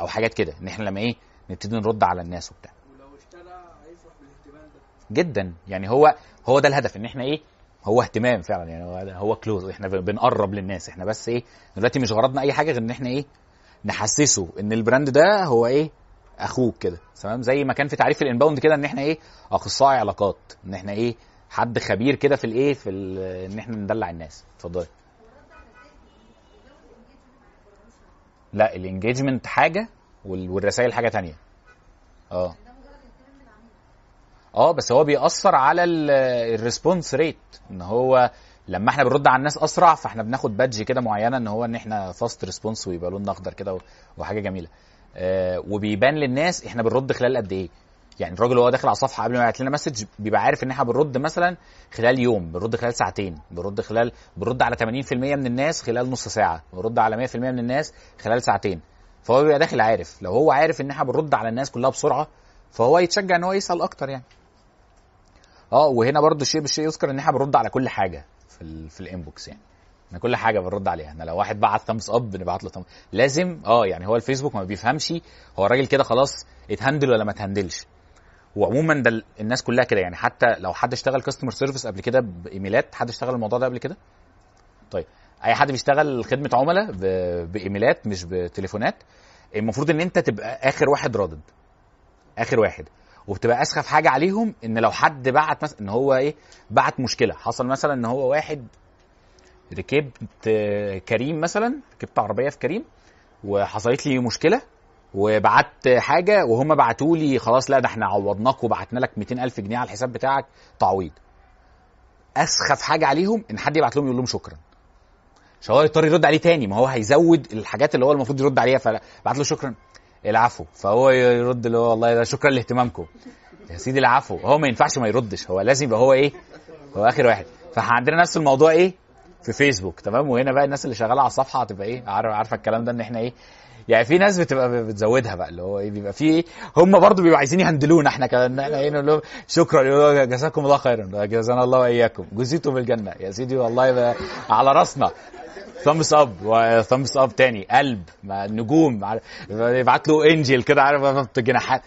أو حاجات كده ان إحنا لما إيه نبتدي نرد على الناس وبتاع. ولو اشترى هيفرح بالاهتمام ده. جدا. يعني هو هو ده الهدف ان إحنا إيه هو اهتمام فعلا. يعني هو هو كلوز إحنا بنقرب للناس. إحنا بس إيه دلوقتي مش غرضنا أي حاجة غير إن إحنا إيه نحسسه إن ال brand ده هو إيه أخوك كده. تمام؟ زي ما كان في تعريف ال inbound كده إن إحنا إيه أخصائي علاقات. إن إحنا إيه حد خبير كده في الايه في إن إحنا ندلع الناس. اتفضلي. لا ال engagement حاجة وال- والرسائل حاجة تانية. آه. آه بس هو بيأثر على ال response rate إن هو لما إحنا بنرد على الناس أسرع فإحنا بناخد badge كده معينة إن هو إن إحنا fast response ويبقى لوننا أخضر كده وحاجة جميلة. آه وبيبان للناس إحنا بنرد خلال قد إيه. يعني الراجل وهو داخل على الصفحة قبل ما يبعت لنا message بيبقى عارف إن إحنا بنرد مثلا خلال يوم بنرد خلال ساعتين بنرد خلال بنرد على 80% من الناس خلال نص ساعة بنرد على 100% من الناس خلال ساعتين. فهو بيبقى داخل عارف لو هو عارف إن إحنا بنرد على الناس كلها بسرعة فهو يتشجع إن هو يسأل أكتر يعني. آه وهنا برضو الشيء بالشيء يذكر إن إحنا بنرد على كل حاجة في ال في ال inbox يعني. إحنا كل حاجة بنرد عليها. إحنا لو واحد بعت thumbs up بنبعت له لازم آه يعني هو الفيسبوك ما بيفهمش هو الراجل كده خلاص ات handle ولا ما ات handle ش. وعموما ده ال- الناس كلها كده يعني. حتى لو حد اشتغل customer service قبل كده ب emails حد اشتغل الموضوع ده قبل كده؟ طيب أي حد بيشتغل خدمة عملاء ب emails مش بتليفونات المفروض إن أنت تبقى آخر واحد رادد آخر واحد. وبتبقى أسخف حاجة عليهم إن لو حد بعت مثلا إن هو إيه بعت مشكلة. حصل مثلا إن هو واحد ركبت كريم مثلا ركبت عربية في كريم وحصلت لي مشكلة وبعت حاجة وهم بعتوا لي خلاص لا ده إحنا عوضناك وبعتنا لك 200 ألف جنيه على الحساب بتاعك تعويض. أسخف حاجة عليهم إن حد يبعت لهم يقول لهم شكرا. عشان هو يضطر يرد عليه تاني ما هو هيزود الحاجات اللي هو المفروض يرد عليها فبعت له شكرا. العفو. فهو يرد اللي هو والله ده شكرا لاهتمامكم. يا سيدي العفو. هو ما ينفعش ما يردش. هو لازم يبقى هو إيه؟ هو آخر واحد. فعندنا نفس الموضوع إيه؟ في فيسبوك تمام؟ وهنا بقى الناس اللي شغالة على الصفحة هتبقى إيه؟ عارف عارفة الكلام ده إن إحنا إيه؟ يعني في ناس بتبقى بتزودها بقى اللي هو إيه بيبقى في هم برضو بيبقوا عايزين ي handle ونا إحنا كمان. إيه نقول لهم شكرا جزاكم الله خيرا جزانا الله وإياكم. جزيتم بالجنة يا سيدي والله على راسنا. thumbs up و thumbs up تاني. قلب نجوم يبعت له angel كده عارف جناحات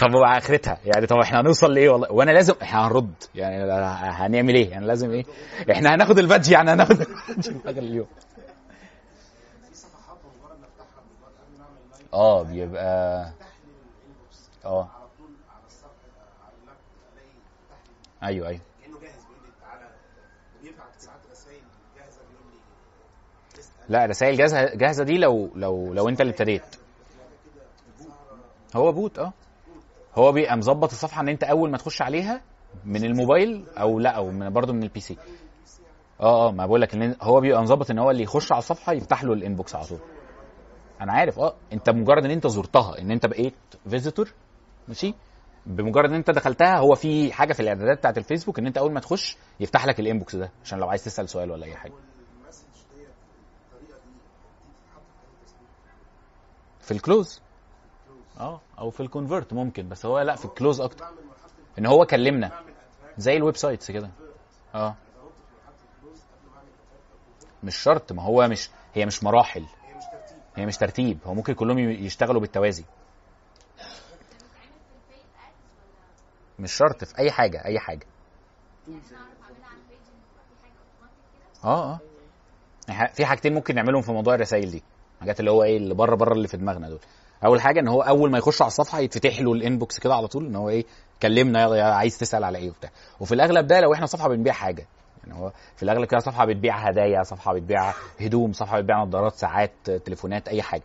طب آخرتها؟ يعني طب إحنا هنوصل لإيه؟ والله وأنا لازم إحنا هنرد. يعني هنعمل إيه؟ يعني لازم إيه؟ إحنا هناخد ال badge يعني هناخد *laughs* ال badge اليوم. آه بيبقى آه. أيوه أيوه. لا رسائل جاهزة جاهزة دي لو لو لو أنت اللي ابتديت. هو bot آه. هو بيبقى مظبط الصفحة إن أنت أول ما تخش عليها من الموبايل أو لا أو من برضه من ال PC آه آه ما بقول لك إن هو بيبقى مظبط إن هو اللي يخش على الصفحة يفتح له ال inbox على طول. أنا عارف آه أنت مجرد إن أنت زرتها إن أنت بقيت visitor ماشي؟ بمجرد إن أنت دخلتها هو في حاجة في الإعدادات بتاعت الفيسبوك إن أنت أول ما تخش يفتح لك ال inbox ده عشان لو عايز تسأل سؤال ولا أي حاجة. في ال close آه أو في ال convert ممكن بس هو لأ في ال close أكتر. إن هو كلمنا. زي ال websites كده. آه. مش شرط ما هو مش هي مش مراحل. هي مش ترتيب هو ممكن كلهم يشتغلوا بالتوازي. مش شرط في أي حاجة أي حاجة. آه آه. ح- في حاجتين ممكن نعملهم في موضوع الرسائل دي. حاجات اللي هو إيه اللي بره بره اللي في دماغنا دول. أول حاجة إن هو أول ما يخش على الصفحة يتفتح له الإنبوكس كده على طول إن هو إيه كلمنا عايز تسأل على إيه وبتاع. وفي الأغلب ده لو إحنا صفحة بنبيع حاجة يعني هو في الأغلب كده صفحة بتبيع هدايا صفحة بتبيع هدوم صفحة بتبيع نظارات ساعات تليفونات أي حاجة.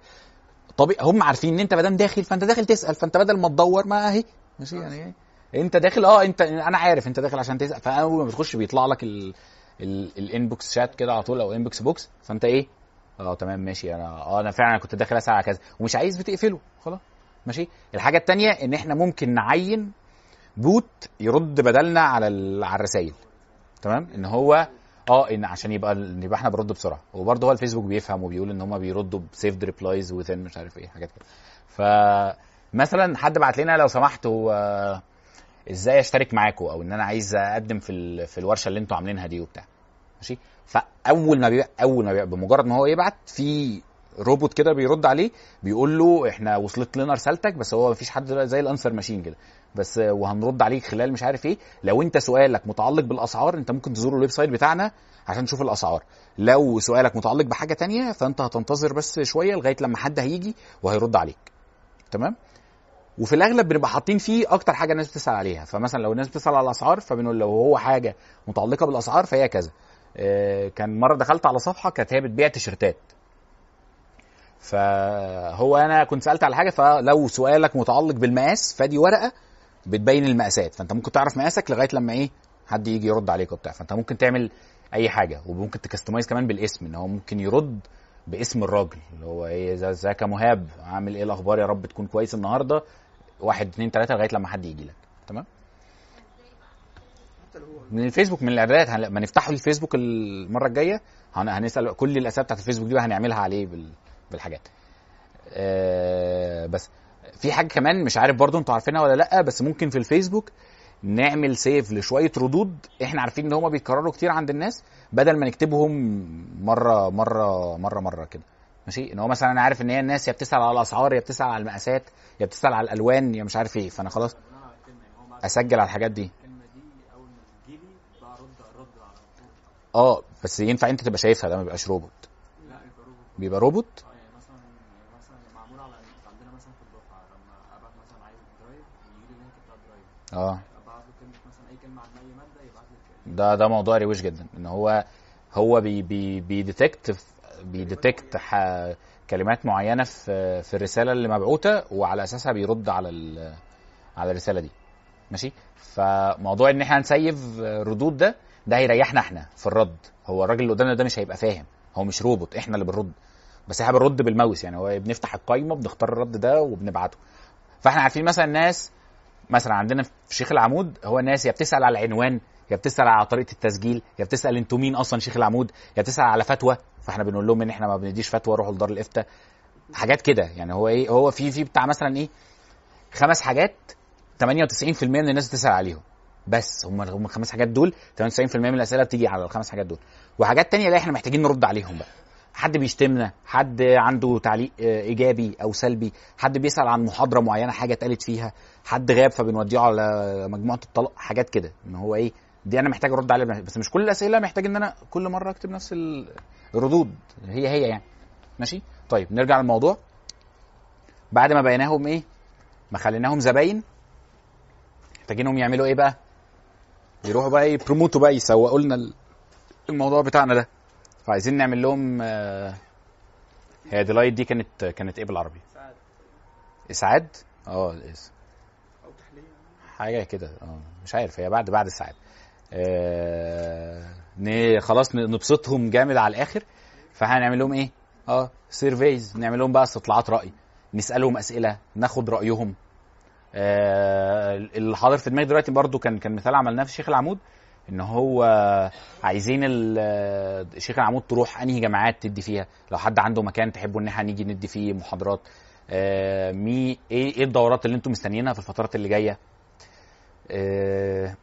طبيعي هم عارفين إن أنت ما دام داخل فأنت داخل تسأل فأنت بدل ما تدور ما أهي ماشي يعني إيه؟ أنت داخل آه أنت أنا عارف أنت داخل عشان تسأل فأول ما بتخش بيطلع لك ال ال ال inbox chat كده على طول أو inbox box فأنت إيه؟ آه تمام ماشي أنا آه أنا فعلا كنت داخل أسأل على كذا ومش عايز بتقفله خلاص ماشي. الحاجة التانية إن إحنا ممكن نعين bot يرد بدلنا على ال- على الرسائل تمام؟ إن هو آه إن عشان يبقى يبقى إحنا بنرد بسرعة. وبرضه هو الفيسبوك بيفهم وبيقول إن هم بيردوا ب saved replies و then مش عارف إيه حاجات كده. فمثلا حد بعت لنا لو سمحتوا آه، إزاي أشترك معاكم أو إن أنا عايز أقدم في ال- في الورشة اللي أنتوا عاملينها دي وبتاع. ماشي؟ فأول ما بيبقى أول ما بيبقى بمجرد ما هو يبعت في روبوت كده بيرد عليه بيقول له إحنا وصلت لنا رسالتك بس هو مفيش حد دلوقتي زي ال answer machine كده بس وهنرد عليك خلال مش عارف إيه. لو أنت سؤالك متعلق بالأسعار أنت ممكن تزور ال website بتاعنا عشان تشوف الأسعار. لو سؤالك متعلق بحاجة تانية فأنت هتنتظر بس شوية لغاية لما حد هيجي وهيرد عليك. تمام؟ وفي الأغلب بنبقى حاطين فيه أكتر حاجة الناس بتسأل عليها. فمثلا لو الناس بتسأل على الأسعار فبنقول لو هو حاجة متعلقة بالأسعار فهي كذا. آه، كان مرة دخلت على صفحة كانت هي بتبيع تيشرتات فهو أنا كنت سألت على حاجة فلو سؤالك متعلق بالمقاس فدي ورقة بتبين المقاسات. فأنت ممكن تعرف مقاسك لغاية لما إيه حد يجي يرد عليك وبتاع. فأنت ممكن تعمل أي حاجة وممكن تكستمايز كمان بالاسم إن هو ممكن يرد باسم الراجل. اللي هو إيه ازيك يا مهاب عامل إيه الأخبار؟ يا رب تكون كويس النهارده. واحد اتنين تلاتة لغاية لما حد يجي لك. تمام؟ من الفيسبوك من الإعدادات. لما نفتحوا الفيسبوك المرة الجاية. هن- هنسأل كل الأسئلة بتاعت الفيسبوك دي بقى هنعملها عليه بال- بالحاجات. آه، بس في حاجة كمان مش عارف برضو أنتوا عارفينها ولا لأ بس ممكن في الفيسبوك نعمل سيف لشوية ردود. إحنا عارفين ان هما بيتكرروا كتير عند الناس بدل ما نكتبهم مرة مرة مرة مرة كده. ماشي؟ ان هو مثلا أنا عارف إن هي الناس يا بتسأل على الأسعار يا بتسأل على المقاسات يا بتسأل على الألوان يا مش عارف إيه. فأنا خلاص أسجل على الحاجات دي. آه بس ينفع أنت تبقى شايفها ده ما بيبقاش روبوت. بيبقى روبوت آه يعني مثلا يعني مثلا معمول على عندنا مثلا في الدفعه لما ابعت مثلا عايز drive يجي لي ال link بتاع ال drive آه ابعت له كلمه مثلا اي كلمه عن اي ماده يبعت لي الكلمة. ده ده موضوع روش جدا إن هو هو بي بي بي detect بي detect كلمات معينة في في الرسالة اللي مبعوثه وعلى أساسها بيرد على على الرسالة دي. ماشي؟ فموضوع إن إحنا ن save ردود ده ده هيريحنا إحنا في الرد. هو الراجل اللي قدامنا ده مش هيبقى فاهم. هو مش روبوت إحنا اللي بنرد. بس إحنا بنرد بالماوس يعني هو بنفتح القايمة بنختار الرد ده وبنبعته. فإحنا عارفين مثلا الناس مثلا عندنا في شيخ العمود هو الناس يا بتسأل على العنوان يا بتسأل على طريقة التسجيل يا بتسأل أنتوا مين أصلا شيخ العمود يا بتسأل على فتوى فإحنا بنقول لهم إن إحنا ما بنديش فتوى روحوا لدار الإفتاء. حاجات كده يعني هو إيه هو في في بتاع مثلا إيه خمس حاجات 98% من الناس بتسأل عليهم. بس هم هم الخمس حاجات دول 98% من الأسئلة بتيجي على الخمس حاجات دول. وحاجات تانية لا إحنا محتاجين نرد عليهم بقى. حد بيشتمنا حد عنده تعليق آه، إيجابي أو سلبي حد بيسأل عن محاضرة معينة حاجة اتقالت فيها حد غاب فبنوديه على مجموعة الطلاق حاجات كده. إن هو إيه دي أنا محتاج أرد عليها بس مش كل الأسئلة محتاج إن أنا كل مرة أكتب نفس ال- الردود. هي هي يعني. ماشي؟ طيب نرجع للموضوع. بعد ما بيناهم إيه ما خليناهم زباين محتاجينهم يعملوا إيه بقى؟ يروحوا بقى يبروموتوا بقى يسوقوا لنا ال- الموضوع بتاعنا ده. فعايزين نعمل لهم آه، هي delight دي كانت كانت إيه بالعربي ساعات إسعاد؟ آه الاسم أو تحليه حاجة كده آه مش عارف هي بعد بعد الساعات آه خلاص نبسطهم جامد على الآخر. فهنعمل لهم إيه؟ آه surveys نعمل لهم بقى استطلاعات رأي. نسألهم أسئلة ناخد رأيهم. آه اللي حاضر في دماغي دلوقتي برضو كان كان مثال عملناه في شيخ العمود. إن هو عايزين ال- شيخ العمود تروح أنهي جامعات تدي فيها؟ لو حد عنده مكان تحبوا إن إحنا نيجي ندي فيه محاضرات. آه مي إيه إيه الدورات اللي أنتم مستنيينها في الفترات اللي جاية؟ آه،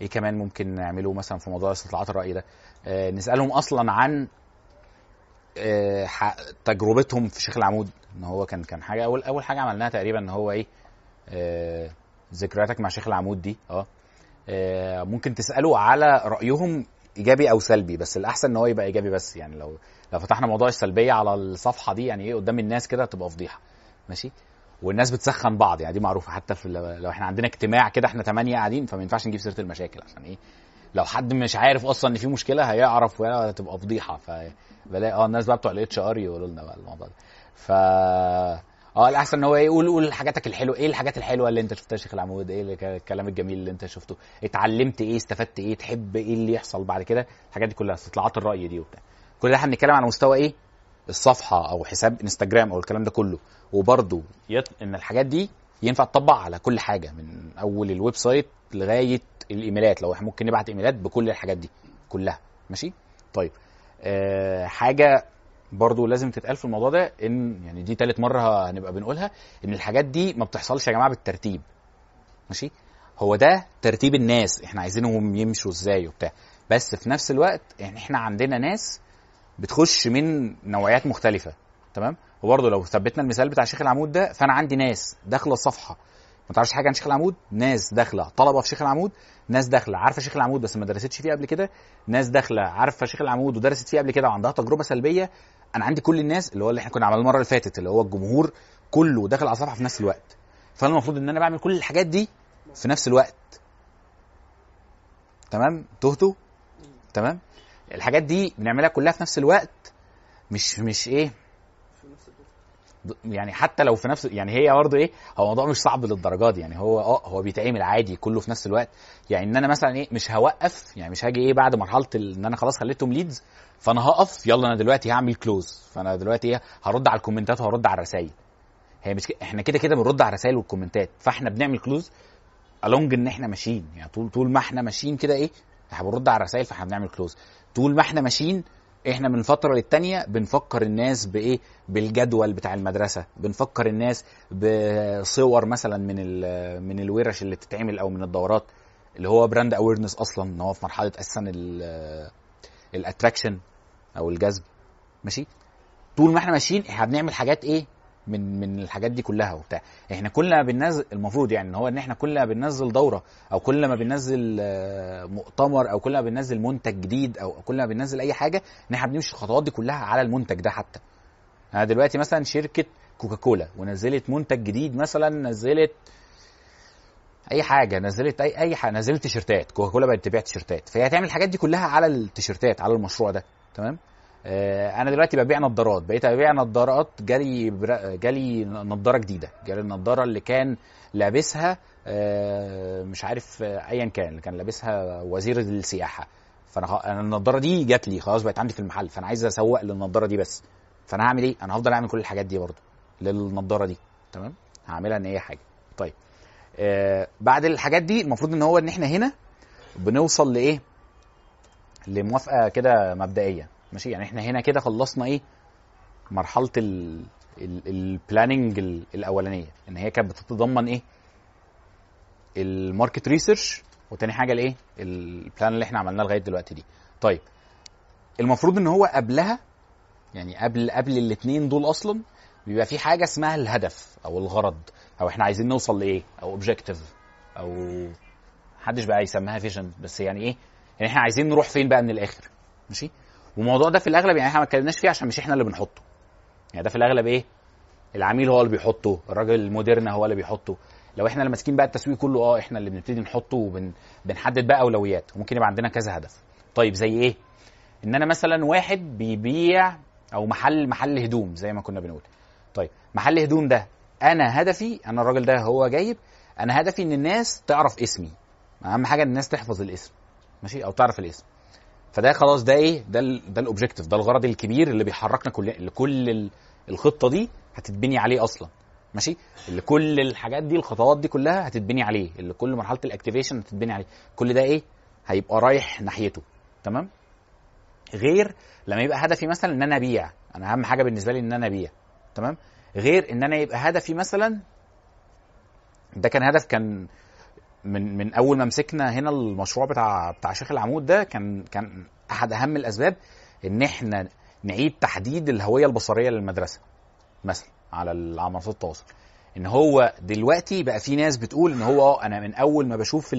إيه كمان ممكن نعمله مثلا في موضوع استطلاعات الرأي ده؟ آه، نسألهم أصلا عن تجربتهم في شيخ العمود. إن هو كان كان حاجة أول أول حاجة عملناها تقريبا إن هو إيه ذكرياتك مع شيخ العمود دي آه. ممكن تسألوا على رأيهم إيجابي أو سلبي بس الأحسن إن هو يبقى إيجابي بس. يعني لو لو فتحنا موضوع السلبية على الصفحة دي يعني إيه قدام الناس كده تبقى فضيحة. ماشي؟ والناس بتسخن بعض يعني دي معروفة. حتى في لو إحنا عندنا اجتماع كده إحنا ثمانيه قاعدين فما ينفعش نجيب سيرة المشاكل عشان إيه؟ لو حد مش عارف أصلا إن في مشكلة هيعرف ولا تبقى فضيحة. فبلاقي آه الناس بقى بتوع ال HR يقولوا لنا بقى الموضوع ده. ف آه الاحسن ان هو إيه قول قول حاجاتك الحلوة. إيه الحاجات الحلوة اللي انت شفتها يا شيخ العمود؟ إيه الكلام الجميل اللي انت شفته؟ اتعلمت إيه؟ استفدت إيه؟ تحب إيه اللي يحصل بعد كده؟ الحاجات دي كلها استطلاعات الرأي دي وبتاع. كل ده إحنا بنتكلم على مستوى إيه؟ الصفحة أو حساب انستجرام أو الكلام ده كله. وبرده يط... ان الحاجات دي ينفع تطبق على كل حاجة من اول ال website لغاية ال emails. لو إحنا ممكن نبعت emails بكل الحاجات دي كلها. ماشي؟ طيب. آه حاجة برضو لازم تتقال في الموضوع ده إن يعني دي تالت مرة هنبقى بنقولها إن الحاجات دي ما بتحصلش يا جماعة بالترتيب. ماشي؟ هو ده ترتيب الناس إحنا عايزينهم يمشوا إزاي وبتاع. بس في نفس الوقت يعني إحنا عندنا ناس بتخش من نوعيات مختلفة تمام؟ وبرضه لو ثبتنا المثال بتاع شيخ العمود ده فأنا عندي ناس داخلة الصفحة. ما تعرفش حاجة عن شيخ العمود؟ ناس داخلة. طلبة في شيخ العمود؟ ناس داخلة. عارفة شيخ العمود بس ما درستش فيه قبل كده؟ ناس داخلة. عارفة شيخ العمود ودرست فيه قبل كده وعندها تجربة سلبية؟ أنا عندي كل الناس اللي هو اللي إحنا كنا عملناه المره اللي فاتت اللي هو الجمهور كله داخل على الصفحه في نفس الوقت. فانا المفروض ان أنا بعمل كل الحاجات دي في نفس الوقت. تمام؟ تهتوا تمام؟ الحاجات دي بنعملها كلها في نفس الوقت. مش مش إيه؟ يعني حتى لو في نفس يعني هي برضه إيه هو الموضوع مش صعب للدرجة دي. يعني هو آه هو بيتعمل عادي كله في نفس الوقت. يعني إن أنا مثلا إيه مش هوقف يعني مش هاجي إيه بعد مرحلة إن أنا خلاص خليتهم leads فأنا هقف يلا أنا دلوقتي هعمل close فأنا دلوقتي إيه هرد على ال comments وهرد على الرسائل هي مش. إحنا كده كده بنرد على الرسائل وال comments. فإحنا بنعمل close along إن إحنا ماشيين. يعني طول طول ما إحنا ماشيين كده إيه إحنا بنرد على الرسائل فإحنا بنعمل close طول ما إحنا ماشيين إحنا من فترة للتانية بنفكر الناس بإيه؟ بالجدول بتاع المدرسة. بنفكر الناس بصور مثلا من من الورش اللي بتتعمل أو من الدورات اللي هو brand awareness أصلا إن هو في مرحلة أساسا ال attraction أو الجذب. ماشي؟ طول ما إحنا ماشيين إحنا بنعمل حاجات إيه؟ من من الحاجات دي كلها وبتاع. إحنا كل ما بننزل المفروض يعني إن هو إن إحنا كل ما بننزل دورة أو كل ما بننزل آه، مؤتمر أو كل ما بننزل منتج جديد أو كل ما بننزل أي حاجة إن إحنا بنمشي الخطوات دي كلها على المنتج ده حتى. أنا دلوقتي مثلا شركة كوكاكولا ونزلت منتج جديد مثلا نزلت أي حاجة نزلت أي أي حاجة نزلت تيشرتات. كوكاكولا بقت تبيع تيشرتات. فهي هتعمل الحاجات دي كلها على التيشرتات على المشروع ده. تمام؟ أنا دلوقتي ببيع نظارات. بقيت أبيع نظارات جالي جالي نظارة جديدة. جالي النظارة اللي كان لابسها آه، مش عارف آه، ايا كان اللي كان لابسها وزير السياحة. فأنا أنا النضاره دي جات لي خلاص بقت عندي في المحل. فأنا عايز أسوق للنضاره دي بس. فأنا هعمل إيه؟ أنا هفضل أعمل كل الحاجات دي برضه للنضاره دي. تمام؟ هعملها إن هي حاجة. طيب. آه بعد الحاجات دي المفروض إن هو إن إحنا هنا بنوصل لإيه؟ لموافقة كده مبدئية. ماشي يعني إحنا هنا كده خلصنا إيه؟ مرحلة البلاننج الأولانية إن هي كانت بتتضمن إيه؟ ال market research وتاني حاجة الإيه؟ ال plan اللي إحنا عملناه لغاية دلوقتي دي. طيب المفروض إن هو قبلها يعني قبل قبل الاثنين دول أصلا بيبقى في حاجة اسمها الهدف أو الغرض أو إحنا عايزين نوصل لإيه؟ أو objective أو محدش بقى يسميها vision بس يعني إيه؟ يعني إحنا عايزين نروح فين بقى من الآخر؟ ماشي؟ والموضوع ده في الأغلب يعني إحنا ما اتكلمناش فيه عشان مش إحنا اللي بنحطه. يعني ده في الأغلب إيه؟ العميل هو اللي بيحطه الراجل المودرن هو اللي بيحطه. لو إحنا اللي ماسكين بقى التسويق كله آه إحنا اللي بنبتدي نحطه وبنحدد بقى أولويات. وممكن يبقى عندنا كذا هدف. طيب زي إيه؟ إن أنا مثلا واحد بيبيع أو محل محل هدوم زي ما كنا بنقول. طيب محل هدوم ده أنا هدفي أنا الراجل ده هو جايب أنا هدفي إن الناس تعرف اسمي. أهم حاجة الناس تحفظ الاسم. ماشي؟ أو تعرف الاسم. فده خلاص ده إيه؟ ده ده ال objective ده الغرض الكبير اللي بيحركنا كل اللي كل ال- الخطة دي هتتبني عليه أصلا. ماشي؟ اللي كل الحاجات دي الخطوات دي كلها هتتبني عليه. اللي كل مرحلة ال activation هتتبني عليه. كل ده إيه؟ هيبقى رايح ناحيته. تمام؟ غير لما يبقى هدفي مثلا إن أنا أبيع. أنا أهم حاجة بالنسبة لي إن أنا أبيع. تمام؟ غير إن أنا يبقى هدفي مثلا ده كان هدف كان من من أول ما مسكنا هنا المشروع بتاع بتاع شيخ العمود ده كان كان أحد أهم الأسباب إن إحنا نعيد تحديد الهوية البصرية للمدرسة مثلا على على منصات التواصل. إن هو دلوقتي بقى في ناس بتقول إن هو آه أنا من أول ما بشوف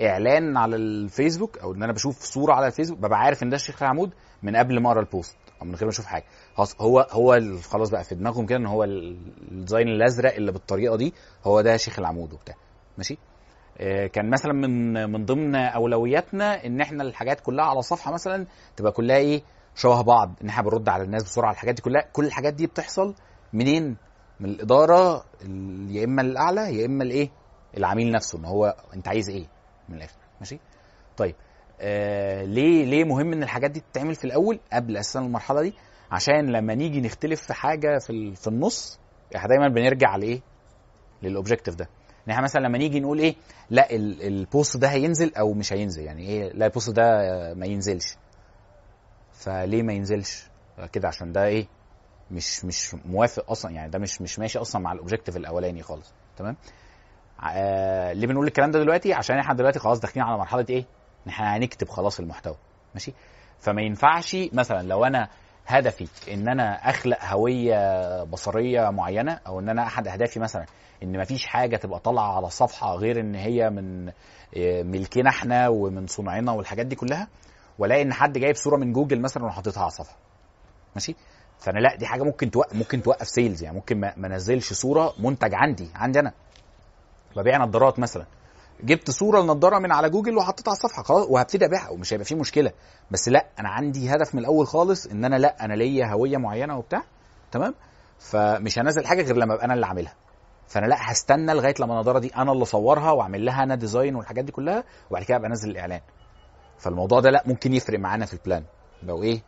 الإعلان على الفيسبوك أو إن أنا بشوف صورة على الفيسبوك ببقى عارف إن ده الشيخ العمود من قبل ما أقرأ ال post أو من غير ما أشوف حاجة. خلاص هو هو خلاص بقى في دماغهم كده إن هو ال- design الأزرق اللي بالطريقة دي هو ده شيخ العمود وبتاع. ماشي؟ آه، كان مثلا من من ضمن أولوياتنا إن إحنا الحاجات كلها على صفحة مثلا تبقى كلها إيه؟ شبه بعض إن إحنا بنرد على الناس بسرعة الحاجات دي كلها. كل الحاجات دي بتحصل منين؟ من الإدارة ال- يا إما الأعلى يا إما الإيه؟ العميل نفسه إن هو أنت عايز إيه؟ من الآخر. ماشي؟ طيب آه ليه ليه مهم إن الحاجات دي تتعمل في الأول قبل أساسا المرحلة دي؟ عشان لما نيجي نختلف في حاجة في في النص إحنا دايما بنرجع لإيه؟ لل objective ده. ان إحنا مثلا لما نيجي نقول إيه لا ال- ال post ده هينزل أو مش هينزل. يعني إيه لا ال post ده ما ينزلش. فليه ما ينزلش؟ كده عشان ده إيه مش مش موافق أصلا. يعني ده مش مش ماشي أصلا مع ال objective الاولاني خالص. تمام؟ آه ليه بنقول الكلام ده دلوقتي؟ عشان إحنا دلوقتي خلاص داخلين على مرحلة إيه ان إحنا هنكتب خلاص المحتوى. ماشي؟ فما ينفعش مثلا لو أنا هدفي إن أنا أخلق هوية بصرية معينة أو إن أنا أحد أهدافي مثلا إن مفيش حاجة تبقى طالعة على الصفحه غير إن هي من آه، ملكنا إحنا ومن صنعنا والحاجات دي كلها وألاقي إن حد جايب صورة من جوجل مثلا وحاططها على الصفحة. ماشي؟ فأنا لا دي حاجة ممكن توقف ممكن توقف sales يعني ممكن ما أنزلش صورة منتج عندي عندي أنا. ببيع نظارات مثلا. جبت صورة لنضارة من على جوجل وحطيتها على الصفحة خلاص وهبتدي أبيعها ومش هيبقى فيه مشكلة. بس لأ أنا عندي هدف من الأول خالص إن أنا لأ أنا ليا هوية معينة وبتاع تمام؟ فمش هنزل حاجة غير لما أبقى أنا اللي عاملها. فأنا لأ هستنى لغاية لما النضارة دي أنا اللي اصورها وأعمل لها أنا design والحاجات دي كلها وبعد كده أبقى انزل الإعلان. فالموضوع ده لأ ممكن يفرق معانا في ال plan لو إيه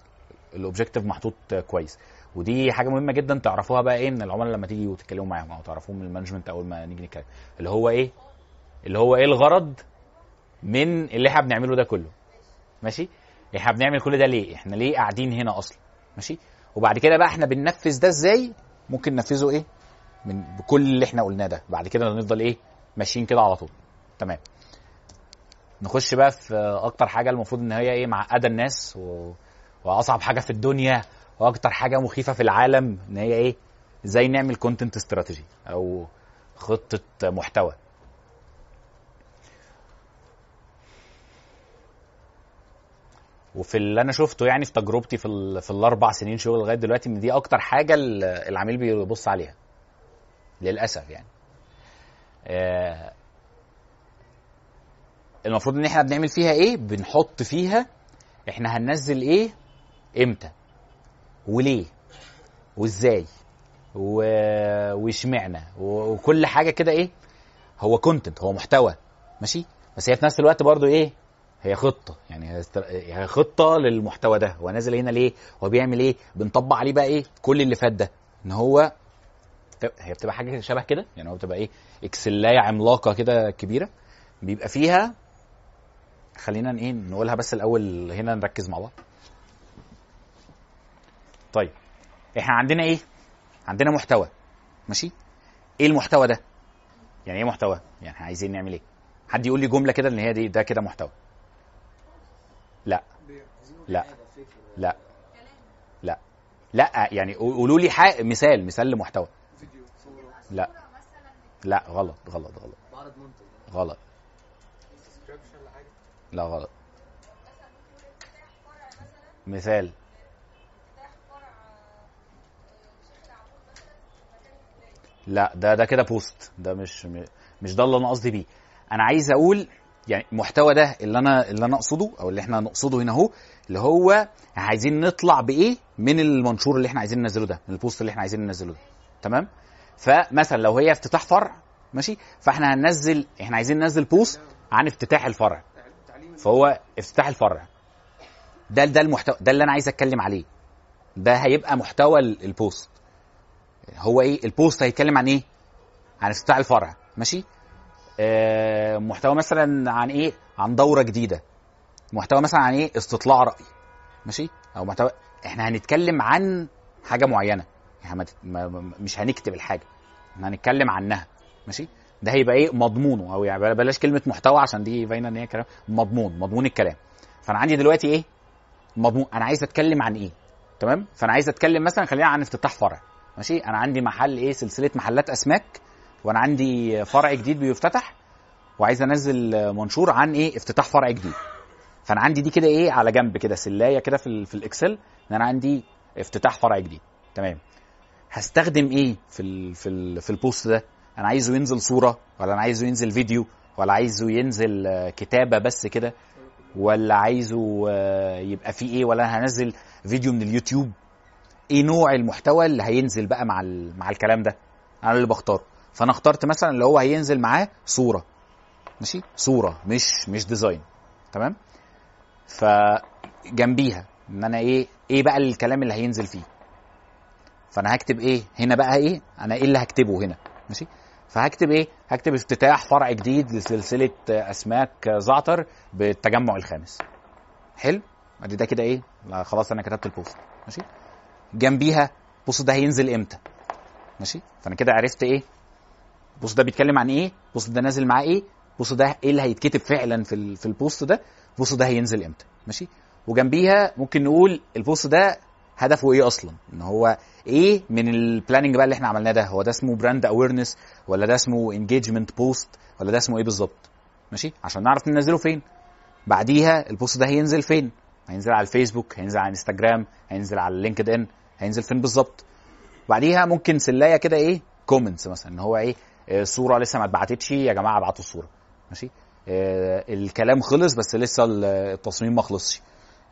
ال objective محطوط كويس. ودي حاجة مهمة جدا تعرفوها بقى إيه من العملاء لما تيجي وتتكلموا معاهم أو تعرفوه من ال management أول ما نيجي نتكلم. اللي هو إيه؟ اللي هو إيه الغرض من اللي إحنا بنعمله ده كله. ماشي؟ إحنا بنعمل كل ده ليه؟ إحنا ليه قاعدين هنا أصلا؟ ماشي؟ وبعد كده بقى إحنا بننفذ ده إزاي؟ ممكن ننفذه إيه؟ من بكل اللي إحنا قلناه ده. بعد كده نفضل إيه؟ ماشيين كده على طول. تمام. نخش بقى في أكتر حاجة المفروض ان هي إيه؟ معقدة الناس و... واصعب حاجة في الدنيا وأكتر حاجة مخيفة في العالم ان هي إيه؟ إزاي نعمل كونتنت استراتيجي أو خطة محتوى. وفي اللي أنا شفته يعني في تجربتي في. في الأربع سنين شغل لغاية دلوقتي إن دي أكتر حاجة ال- العميل بيبص عليها. للأسف يعني. آه، المفروض إن إحنا بنعمل فيها إيه؟ بنحط فيها إحنا هننزل إيه؟ إمتى؟ وليه؟ وإزاي؟ و- واشمعنى؟ و- وكل حاجة كده إيه؟ هو content هو محتوى ماشي؟ بس هي في نفس الوقت برضو إيه؟ هي خطة يعني هي خطة للمحتوى ده. هو نازل هنا ليه؟ هو بيعمل إيه؟ بنطبق عليه بقى إيه؟ كل اللي فات ده. إن هو هي بتبقى حاجة شبه كده يعني هو بتبقى إيه؟ Excel اية عملاقة كده كبيرة. بيبقى فيها خلينا إيه؟ نقولها بس الأول هنا نركز مع بعض. طيب إحنا عندنا إيه؟ عندنا محتوى. ماشي؟ إيه المحتوى ده؟ يعني إيه محتوى؟ يعني إحنا عايزين نعمل إيه؟ حد يقول لي جملة كده إن هي دي ده كده محتوى. لا. لا. لا. لا. لا يعني قولوا لي حق مثال مثال لمحتوى. لا. لا غلط غلط غلط. غلط. لا غلط. مثال. لا ده ده كده post ده مش مش ده اللي أنا قصدي بيه. أنا عايز أقول يعني المحتوى ده اللي أنا اللي أنا أقصده أو اللي إحنا نقصده هنا أهو اللي هو عايزين نطلع بإيه؟ من المنشور اللي إحنا عايزين ننزله ده من ال post اللي إحنا عايزين ننزله ده. تمام؟ فمثلا لو هي افتتاح فرع ماشي؟ فإحنا هننزل إحنا عايزين ننزل post عن افتتاح الفرع. فهو افتتاح الفرع. ده ده المحتوى ده اللي أنا عايز أتكلم عليه. ده هيبقى محتوى ال- ال post. هو إيه؟ ال post هيتكلم عن إيه؟ عن افتتاح الفرع. ماشي؟ محتوى مثلا عن إيه؟ عن دورة جديدة. محتوى مثلا عن إيه؟ استطلاع رأي. ماشي؟ أو محتوى إحنا هنتكلم عن حاجة معينة. ما- مش هنكتب الحاجة. إحنا هنتكلم عنها. ماشي؟ ده هيبقى إيه؟ مضمونه. أو يعني بلاش كلمة محتوى عشان دي باينة إن هي كلام. مضمون مضمون الكلام. فأنا عندي دلوقتي إيه؟ مضمون. أنا عايز أتكلم عن إيه؟ تمام؟ فأنا عايز أتكلم مثلا خلينا عن افتتاح فرع. ماشي؟ أنا عندي محل إيه؟ سلسلة محلات أسماك. وأنا عندي فرع جديد بيفتتح وعايز أنزل منشور عن إيه؟ افتتاح فرع جديد. فأنا عندي دي كده إيه؟ على جنب كده slide اية كده في, في ال Excel إن أنا عندي افتتاح فرع جديد. تمام. هستخدم إيه في ال في ال في ال post ده؟ أنا عايزه ينزل صورة ولا أنا عايزه ينزل فيديو ولا عايزه ينزل كتابة بس كده ولا عايزه آه، يبقى فيه إيه؟ ولا أنا هنزل فيديو من اليوتيوب؟ إيه نوع المحتوى اللي هينزل بقى مع مع الكلام ده؟ أنا اللي بختاره. فانا اخترت مثلا اللي هو هينزل معاه صورة. ماشي؟ صورة مش مش design. تمام؟ فجنبيها ان أنا إيه إيه بقى الكلام اللي هينزل فيه؟ فانا هكتب إيه؟ هنا بقى إيه؟ أنا إيه اللي هكتبه هنا؟ ماشي؟ فهكتب إيه؟ هكتب افتتاح فرع جديد لسلسلة أسماك زعتر بالتجمع الخامس. حلو؟ ادي ده كده إيه؟ لا خلاص أنا كتبت ال post. ماشي؟ جنبيها بص ده هينزل إمتى؟ ماشي؟ فانا كده عرفت إيه؟ بص ده بيتكلم عن إيه؟ بص ده نازل معاه إيه؟ بص ده إيه اللي هيتكتب فعلا في في البوست ده؟ بص ده هينزل إمتى؟ ماشي؟ وجنبيها ممكن نقول البوست ده هدفه إيه أصلا؟ ان هو إيه من ال planning بقى اللي إحنا عملناه ده؟ هو ده اسمه brand awareness ولا ده اسمه engagement post ولا ده اسمه إيه بالظبط؟ ماشي؟ عشان نعرف ننزله فين. بعديها البوست ده هينزل فين؟ هينزل على الفيسبوك هينزل على انستجرام هينزل على لينكد ان هينزل فين بالظبط؟ بعديها ممكن سلاية كده إيه؟ كومنتس مثلا إن هو إيه؟ آه، صورة لسه ما اتبعتتش. يا جماعة ابعتوا الصورة. ماشي؟ آه، الكلام خلص بس لسه ال- التصميم ما خلصش.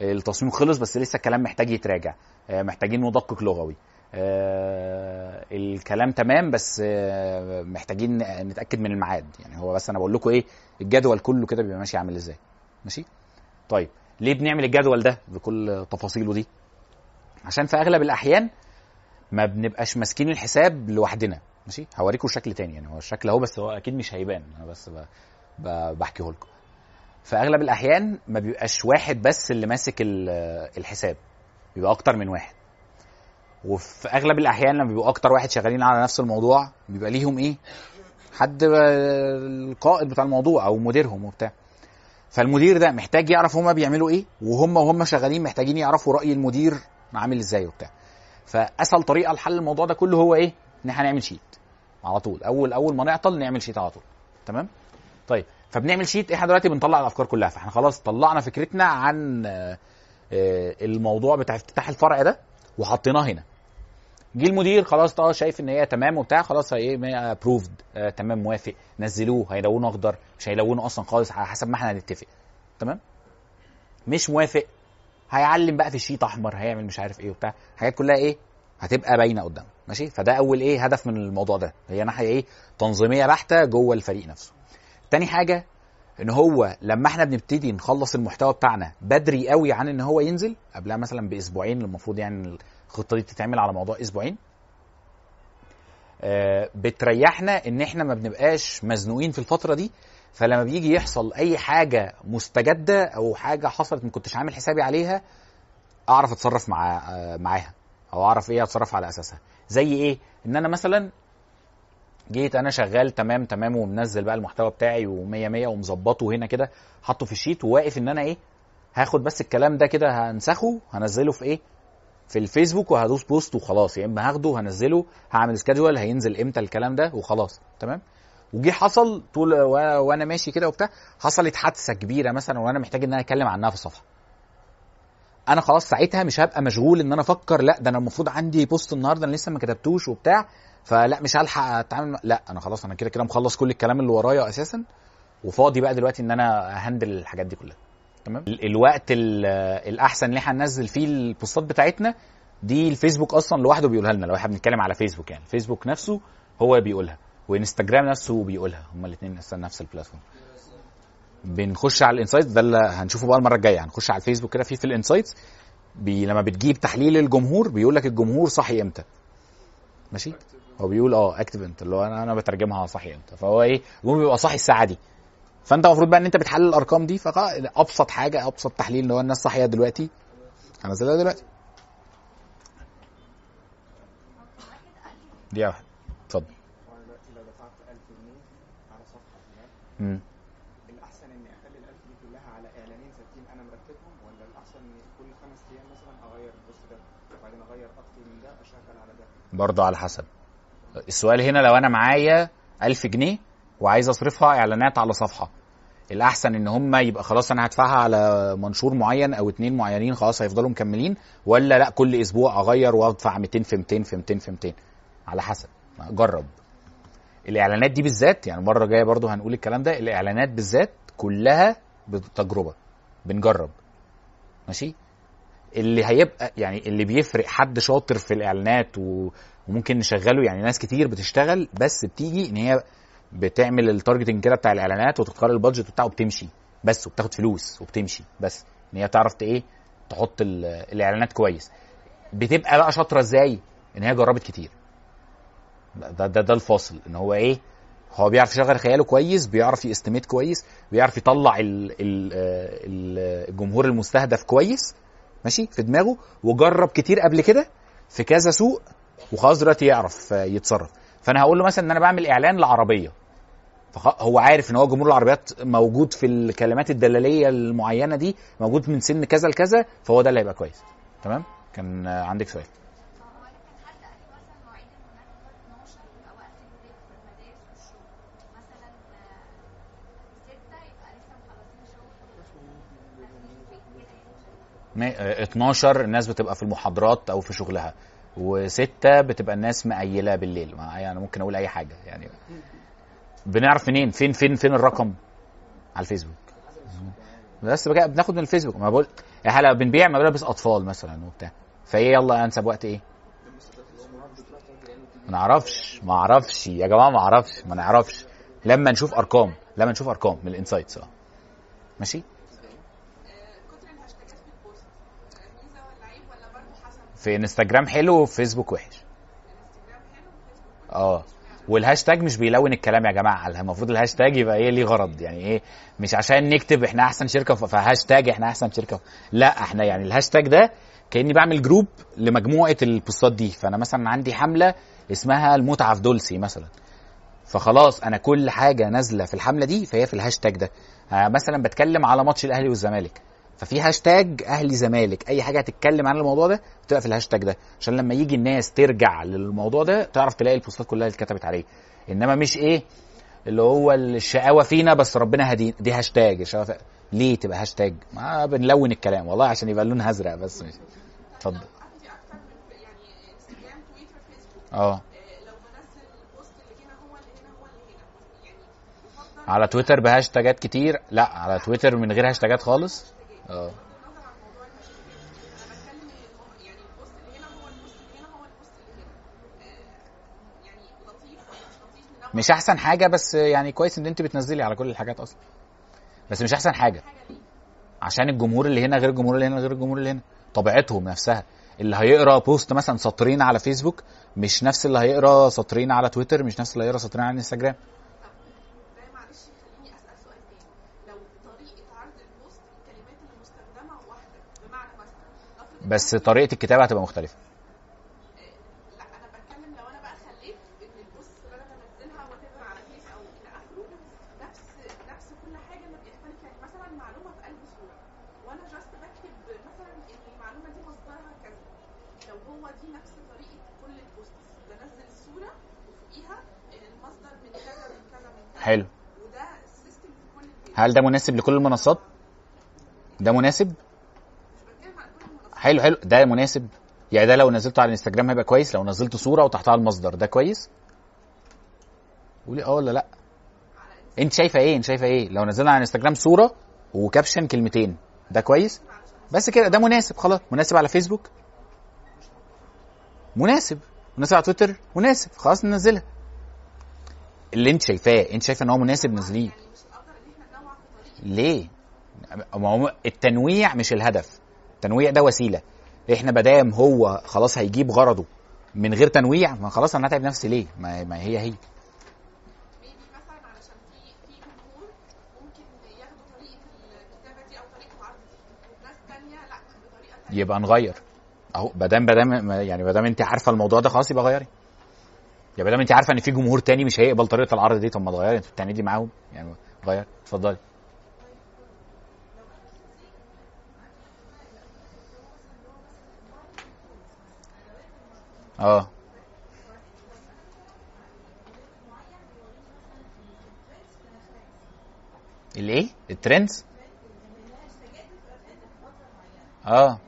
التصميم خلص بس لسه الكلام محتاج يتراجع. آه، محتاجين مدقق لغوي. آه، الكلام تمام بس آه، محتاجين نتأكد من الميعاد. يعني هو بس أنا بقول لكم إيه الجدول كله كده بيبقى ماشي عامل إزاي. ماشي؟ طيب ليه بنعمل الجدول ده بكل تفاصيله دي؟ عشان في اغلب الأحيان ما بنبقاش ماسكين الحساب لوحدنا. ماشي؟ هوريكم شكل تاني يعني هو الشكل أهو بس هو أكيد مش هيبان. أنا بس ب... ب... بحكيه لكم في أغلب الأحيان ما بيبقاش واحد بس اللي ماسك ال- الحساب بيبقى أكتر من واحد. وفي أغلب الأحيان لما بيبقوا أكتر واحد شغالين على نفس الموضوع بيبقى ليهم إيه؟ حد القائد بتاع الموضوع أو مديرهم وبتاع. فالمدير ده محتاج يعرف هما بيعملوا إيه وهم وهم شغالين محتاجين يعرفوا رأي المدير عامل إزاي وبتاع. فأسهل طريقة لحل الموضوع ده كله هو إيه؟ إن إحنا نعمل شيت على طول. اول أول ما نعطل نعمل sheet على طول. تمام؟ طيب فبنعمل sheet إحنا دلوقتي بنطلع الأفكار كلها. فإحنا خلاص طلعنا فكرتنا عن آه، الموضوع بتاع افتتاح الفرع ده وحطيناه هنا. جه المدير خلاص آه شايف إن هي تمام وبتاع خلاص هي إيه approved آه تمام موافق. نزلوه. هيلونوا أخضر. مش هيلونوا أصلا خالص على حسب ما إحنا هنتفق. تمام؟ مش موافق. هيعلم بقى في الشيت أحمر هيعمل مش عارف إيه وبتاع. حاجات كلها إيه؟ هتبقى باينة قدام ماشي؟ فده أول إيه هدف من الموضوع ده هي ناحية إيه؟ تنظيمية بحتة جوه الفريق نفسه. تاني حاجة إن هو لما إحنا بنبتدي نخلص المحتوى بتاعنا بدري قوي عن إن هو ينزل قبلها مثلا بأسبوعين المفروض يعني الخطة دي تتعمل على موضوع أسبوعين آه، بتريحنا إن إحنا ما بنبقاش مزنوقين في الفترة دي. فلما بيجي يحصل أي حاجة مستجدة أو حاجة حصلت ما كنتش عامل حسابي عليها أعرف أتصرف مع آه، معاها أو أعرف إيه أتصرف على أساسها. زي إيه؟ ان أنا مثلا جيت أنا شغال تمام تمام ومنزل بقى المحتوى بتاعي ومية مية ومظبطه هنا كده حاطه في الشيت وواقف ان أنا إيه هاخد بس الكلام ده كده هنسخه هنزله في إيه في الفيسبوك وهدوس post وخلاص. يا اما هاخده هنزله هعمل schedule هينزل إمتى الكلام ده وخلاص تمام؟ وجي حصل طول وأنا ماشي كده وبتاع حصلت حادثة كبيرة مثلا وأنا محتاج إن أنا أتكلم عنها في الصفحه أنا خلاص ساعتها مش هبقى مشغول ان أنا أفكر لا ده أنا المفروض عندي بوست النهارده أنا لسه ما كتبتوش وبتاع فلا مش هلحق اتعامل لا أنا خلاص أنا كده كده مخلص كل الكلام اللي ورايا أساسا وفاضي بقى دلوقتي ان أنا ا handle الحاجات دي كلها. تمام؟ ال- الوقت ال- الاحسن اللي إحنا هننزل فيه البوستات بتاعتنا دي الفيسبوك أصلا لوحده بيقولها لنا لو إحنا بنتكلم على فيسبوك يعني. فيسبوك نفسه هو بيقولها وانستجرام نفسه بيقولها هما الاثنين نفس ال platform بنخش على ال insights ده اللي هنشوفه بقى المرة الجاية. هنخش على الفيسبوك كده في في ال insights بي لما بتجيب تحليل الجمهور بيقول لك الجمهور صحي إمتى. ماشي؟ هو بيقول آه active انت اللي هو أنا أنا بترجمها صحي إمتى. فهو إيه؟ الجمهور بيبقى صاحي الساعة دي. فأنت المفروض بقى إن أنت بتحلل الأرقام دي فابسط حاجة أبسط تحليل اللي هو الناس صاحية دلوقتي هنزلها دلوقتي. دي واحد. اتفضل. وأنا دلوقتي لو دفعت 1000 جنيه على صفحه تمام مم. الاحسن اني اخلي ال 1000 دي كلها على اعلانين ثابتين أنا مرتبهم ولا الاحسن ان كل خمس أيام مثلا اغير البوست ده وبعدين اغير أكتر من ده اشغل على ده برضه على حسب. السؤال هنا لو أنا معايا 1000 جنيه وعايز أصرفها إعلانات على صفحة الأحسن إن هم يبقى خلاص أنا هدفعها على منشور معين أو اتنين معينين خلاص هيفضلوا مكملين ولا لأ كل أسبوع أغير وأدفع 200 في 200 في 200 في 200 على حسب. جرب. الإعلانات دي بالذات يعني المرة الجاية برضو هنقول الكلام ده الإعلانات بالذات كلها بتجربة. بنجرب. ماشي؟ اللي هيبقى يعني اللي بيفرق حد شاطر في الإعلانات و... وممكن نشغله يعني ناس كتير بتشتغل بس بتيجي إن هي بتعمل ال targeting كده بتاع الإعلانات وتختار ال budget بتاعه وبتمشي بس وبتاخد فلوس وبتمشي بس إن هي تعرف إيه؟ تحط ال- الإعلانات كويس. بتبقى بقى شاطرة إزاي؟ إن هي جربت كتير. ده ده ده الفاصل. إن هو إيه؟ هو بيعرف يشغل خياله كويس بيعرف يestimate كويس بيعرف يطلع ال ال ال الجمهور المستهدف كويس ماشي؟ في دماغه. وجرب كتير قبل كده في كذا سوق وخلاص دلوقتي يعرف يتصرف. فأنا هقول له مثلا إن أنا بعمل إعلان لعربية. هو عارف إن هو جمهور العربيات موجود في الكلمات الدلالية المعينة دي موجود من سن كذا لكذا فهو ده اللي هيبقى كويس. تمام؟ كان عندك سؤال هو أنا كان حد قال لي مثلا مواعيد المناسبة 12 يبقى وقت البريك في المدارس والشغل مثلا آه، 6 يبقى لسه مخلصين شغل مفيش بريك كده يعني ما- آه، 12 الناس بتبقى في المحاضرات أو في شغلها وستة بتبقى الناس مقيله بالليل. ما يعني ممكن أقول أي حاجة يعني بنعرف منين؟ فين فين فين الرقم؟ على الفيسبوك. بس بقى بناخد من الفيسبوك. ما بقول إحنا بنبيع ملابس أطفال مثلا وبتاع. فإيه يلا أنسب وقت إيه؟ ما نعرفش ما أعرفش. يا جماعة ما أعرفش ما نعرفش. لما نشوف أرقام لما نشوف أرقام من ال insights. آه. ماشي كتر الهاشتاجات في البوست ميزه ولا عيب ولا برضه حسب في انستجرام حلو وفي فيسبوك وحش. آه. والهاشتاج مش بيلون الكلام يا جماعة المفروض الهاشتاج يبقى إيه ليه غرض يعني إيه مش عشان نكتب إحنا أحسن شركة فهاشتاج إحنا أحسن شركة لا إحنا يعني الهاشتاج ده كأني بعمل group لمجموعة البوستات دي فأنا مثلا عندي حملة اسمها المتعة في دولسي مثلا. فخلاص أنا كل حاجة نازلة في الحملة دي فهي في الهاشتاج ده. آه مثلا بتكلم على ماتش الأهلي والزمالك. ففي هاشتاج أهلي زمالك. أي حاجة هتتكلم عن الموضوع ده بتبقى في الهاشتاج ده. عشان لما يجي الناس ترجع للموضوع ده تعرف تلاقي البوستات كلها اللي اتكتبت عليه. إنما مش إيه اللي هو الشقاوة فينا بس ربنا هدينا دي هاشتاج. الشقاوة في... ليه تبقى هاشتاج؟ ما بنلون الكلام. والله عشان يبقى اللون ازرق بس. مش اتفضل. يعني آه. يعني على تويتر بهاشتاجات كتير؟ لا على تويتر من غير هاشتاجات خالص؟ آه. مش أحسن حاجة بس يعني كويس إن أنت بتنزلي على كل الحاجات أصلا. بس مش أحسن حاجة. عشان الجمهور اللي هنا غير الجمهور اللي هنا غير الجمهور اللي هنا. طبيعتهم نفسها. اللي هيقرأ بوست مثلا سطرين على فيسبوك مش نفس اللي هيقرأ سطرين على تويتر مش نفس اللي هيقرأ سطرين على انستجرام ده معلش خليني اسال سؤال تاني لو طريقه عرض البوست الكلمات اللي مستخدمه واحدة بمعنى مثلا نفرض بس طريقة الكتابة هتبقى مختلفة. لا أنا بتكلم لو أنا بقى خليت ان البوست ما انزلها whatever على فيس أو إلى اخره نفس نفس كل حاجة اللي بيختلف يعني مثلا معلومه في قلب صوره وأنا just بكتب مثلا ان المعلومه دي مصدرها كذا لو هو دي نفس طريقه كل البوست بنزل الصورة وفوقيها المصدر من كذا من كذا من كذا حلو. وده ال system في كل البيت هل ده مناسب لكل المنصات؟ ده مناسب مش بتكلم عن كل المنصات حلو حلو. ده مناسب. يعني ده لو نزلته على الانستجرام هيبقى كويس لو نزلت صورة وتحتها المصدر ده كويس؟ قولي آه ولا لأ. انت شايفة إيه؟ انت شايفة إيه؟ لو نزلنا على الانستجرام صورة وكابشن كلمتين ده كويس؟ بس كده ده مناسب خلاص. مناسب على فيسبوك؟ مناسب. مناسب على تويتر؟ مناسب. خلاص ننزلها. اللي انت شايفاه انت شايفة ان هو مناسب نزليه. ليه؟ ما هو التنويع مش الهدف. التنويع ده وسيلة. إحنا مادام هو خلاص هيجيب غرضه من غير تنويع ما خلاص أنا هتعب نفسي ليه؟ ما, ما هي هي. ميبي مثلا علشان في في جمهور ممكن ياخدوا طريقة الكتابة دي أو طريقة العرض دي. وناس تانية لا بطريقة تانية. يبقى نغير. أهو مادام مادام يعني مادام أنت عارفة الموضوع ده خلاص يبقى غيري. يا مادام أنت عارفة إن في جمهور تاني مش هيقبل طريقة العرض دي طب ما تغيري. انت بتعندي معاهم؟ يعني غير. اتفضلي. آه. الإيه؟ الترندز؟ آه.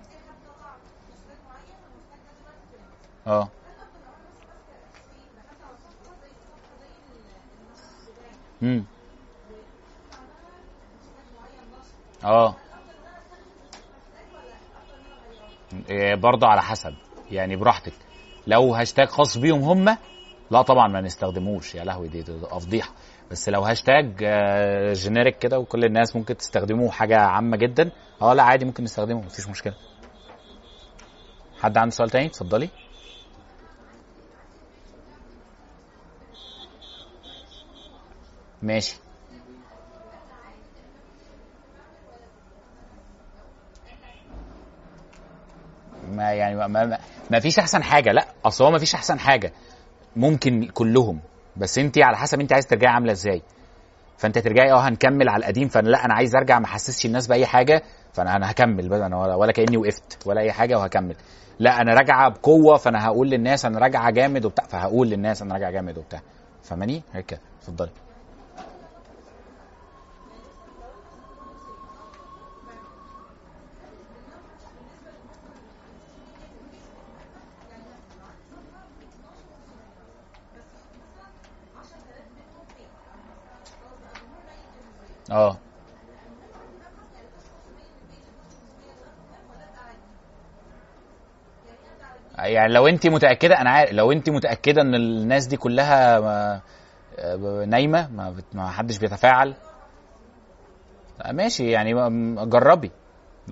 آه. امم آه. إيه برضه على حسب. يعني براحتك. لو هاشتاج خاص بيهم هم لا طبعا ما نستخدموش. يا لهوي دي, دي, دي بس لو هاشتاج آه، generic كده وكل الناس ممكن تستخدموه حاجة عامة جدا. آه لا عادي ممكن نستخدمه مفيش مشكلة. حد عنده سؤال تاني؟ اتفضلي. ماشي. ما يعني ما, ما, ما فيش أحسن حاجة. لا أصل هو ما فيش أحسن حاجة. ممكن كلهم بس انت على حسب انت عايز ترجعي عاملة إزاي. فانت ترجعي آه هنكمل على القديم فانا لا أنا عايز ارجع ما احسسش الناس بأي حاجة فانا أنا هكمل بقى أنا ولا, كأني وقفت ولا أي حاجة وهكمل. لا أنا راجعة بقوة فانا هقول للناس أنا راجعة جامد وبتاع فهقول للناس أنا راجعة جامد وبتاع. فاهماني؟ هيك. اتفضلي. آه. يعني لو انت متأكدة أنا عارف لو انت متأكدة إن الناس دي كلها ما- آه، نايمة ما, ما حدش بيتفاعل آه، ماشي يعني جربي.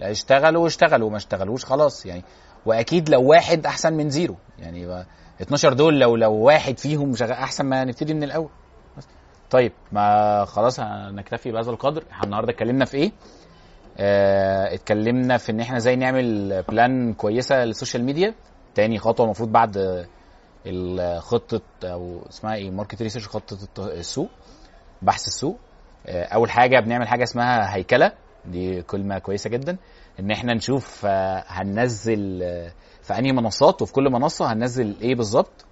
اشتغلوا اشتغلوا ما اشتغلوش خلاص يعني. وأكيد لو واحد أحسن من زيرو يعني ما- 12 دول لو لو واحد فيهم أحسن ما نبتدي من الأول. طيب ما خلاص هنكتفي بهذا القدر. إحنا النهارده اتكلمنا في إيه؟ آه اتكلمنا في إن إحنا إزاي نعمل plan كويسة لل social media تاني خطوة المفروض بعد الخطة أو اسمها إيه؟ market research خطة السوق بحث السوق. آه، أول حاجة بنعمل حاجة اسمها هيكلة. دي كلمة كويسة جدا. إن إحنا نشوف آه، هننزل آه، في أنهي منصات. وفي كل منصة هننزل إيه بالظبط؟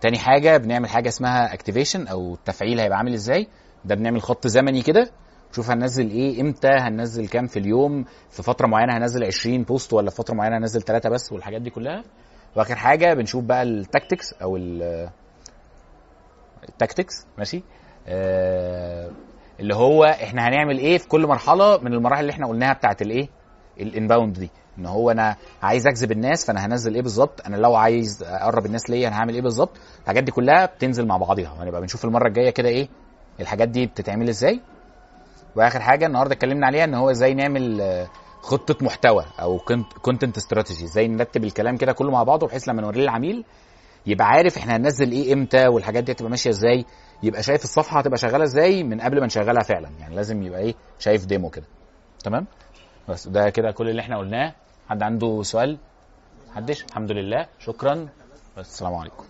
تاني حاجة بنعمل حاجة اسمها activation أو التفعيل هيبقى عامل إزاي. ده بنعمل خط زمني كده. شوف هننزل إيه إمتى هننزل كام في اليوم في فترة معينة هنزل 20 بوست ولا في فترة معينة هنزل ثلاثة بس والحاجات دي كلها. وآخر حاجة بنشوف بقى ال tactics أو ال- ال tactics ماشي؟ آه اللي هو إحنا هنعمل إيه في كل مرحلة من المراحل اللي إحنا قلناها بتاعت الإيه؟ ال inbound دي. ان هو أنا عايز اجذب الناس فانا هنزل إيه بالظبط؟ أنا لو عايز اقرب الناس ليا أنا هعمل إيه بالظبط؟ الحاجات دي كلها بتنزل مع بعضيها. هنبقى بنشوف المرة الجاية كده إيه الحاجات دي بتتعمل إزاي. واخر حاجة النهارده اتكلمنا عليها ان هو إزاي نعمل آه، خطة محتوى أو content strategy إزاي نرتب الكلام كده كله مع بعضه بحيث لما نوريه للعميل يبقى عارف إحنا هننزل إيه إمتى والحاجات دي هتبقى ماشية إزاي يبقى شايف الصفحة هتبقى شغالة إزاي من قبل ما نشغلها فعلا. يعني لازم يبقى إيه شايف demo كده. تمام؟ بس ده كده كل اللي إحنا قلناه. حد عنده سؤال؟ محدش الحمد لله. شكرا. السلام عليكم.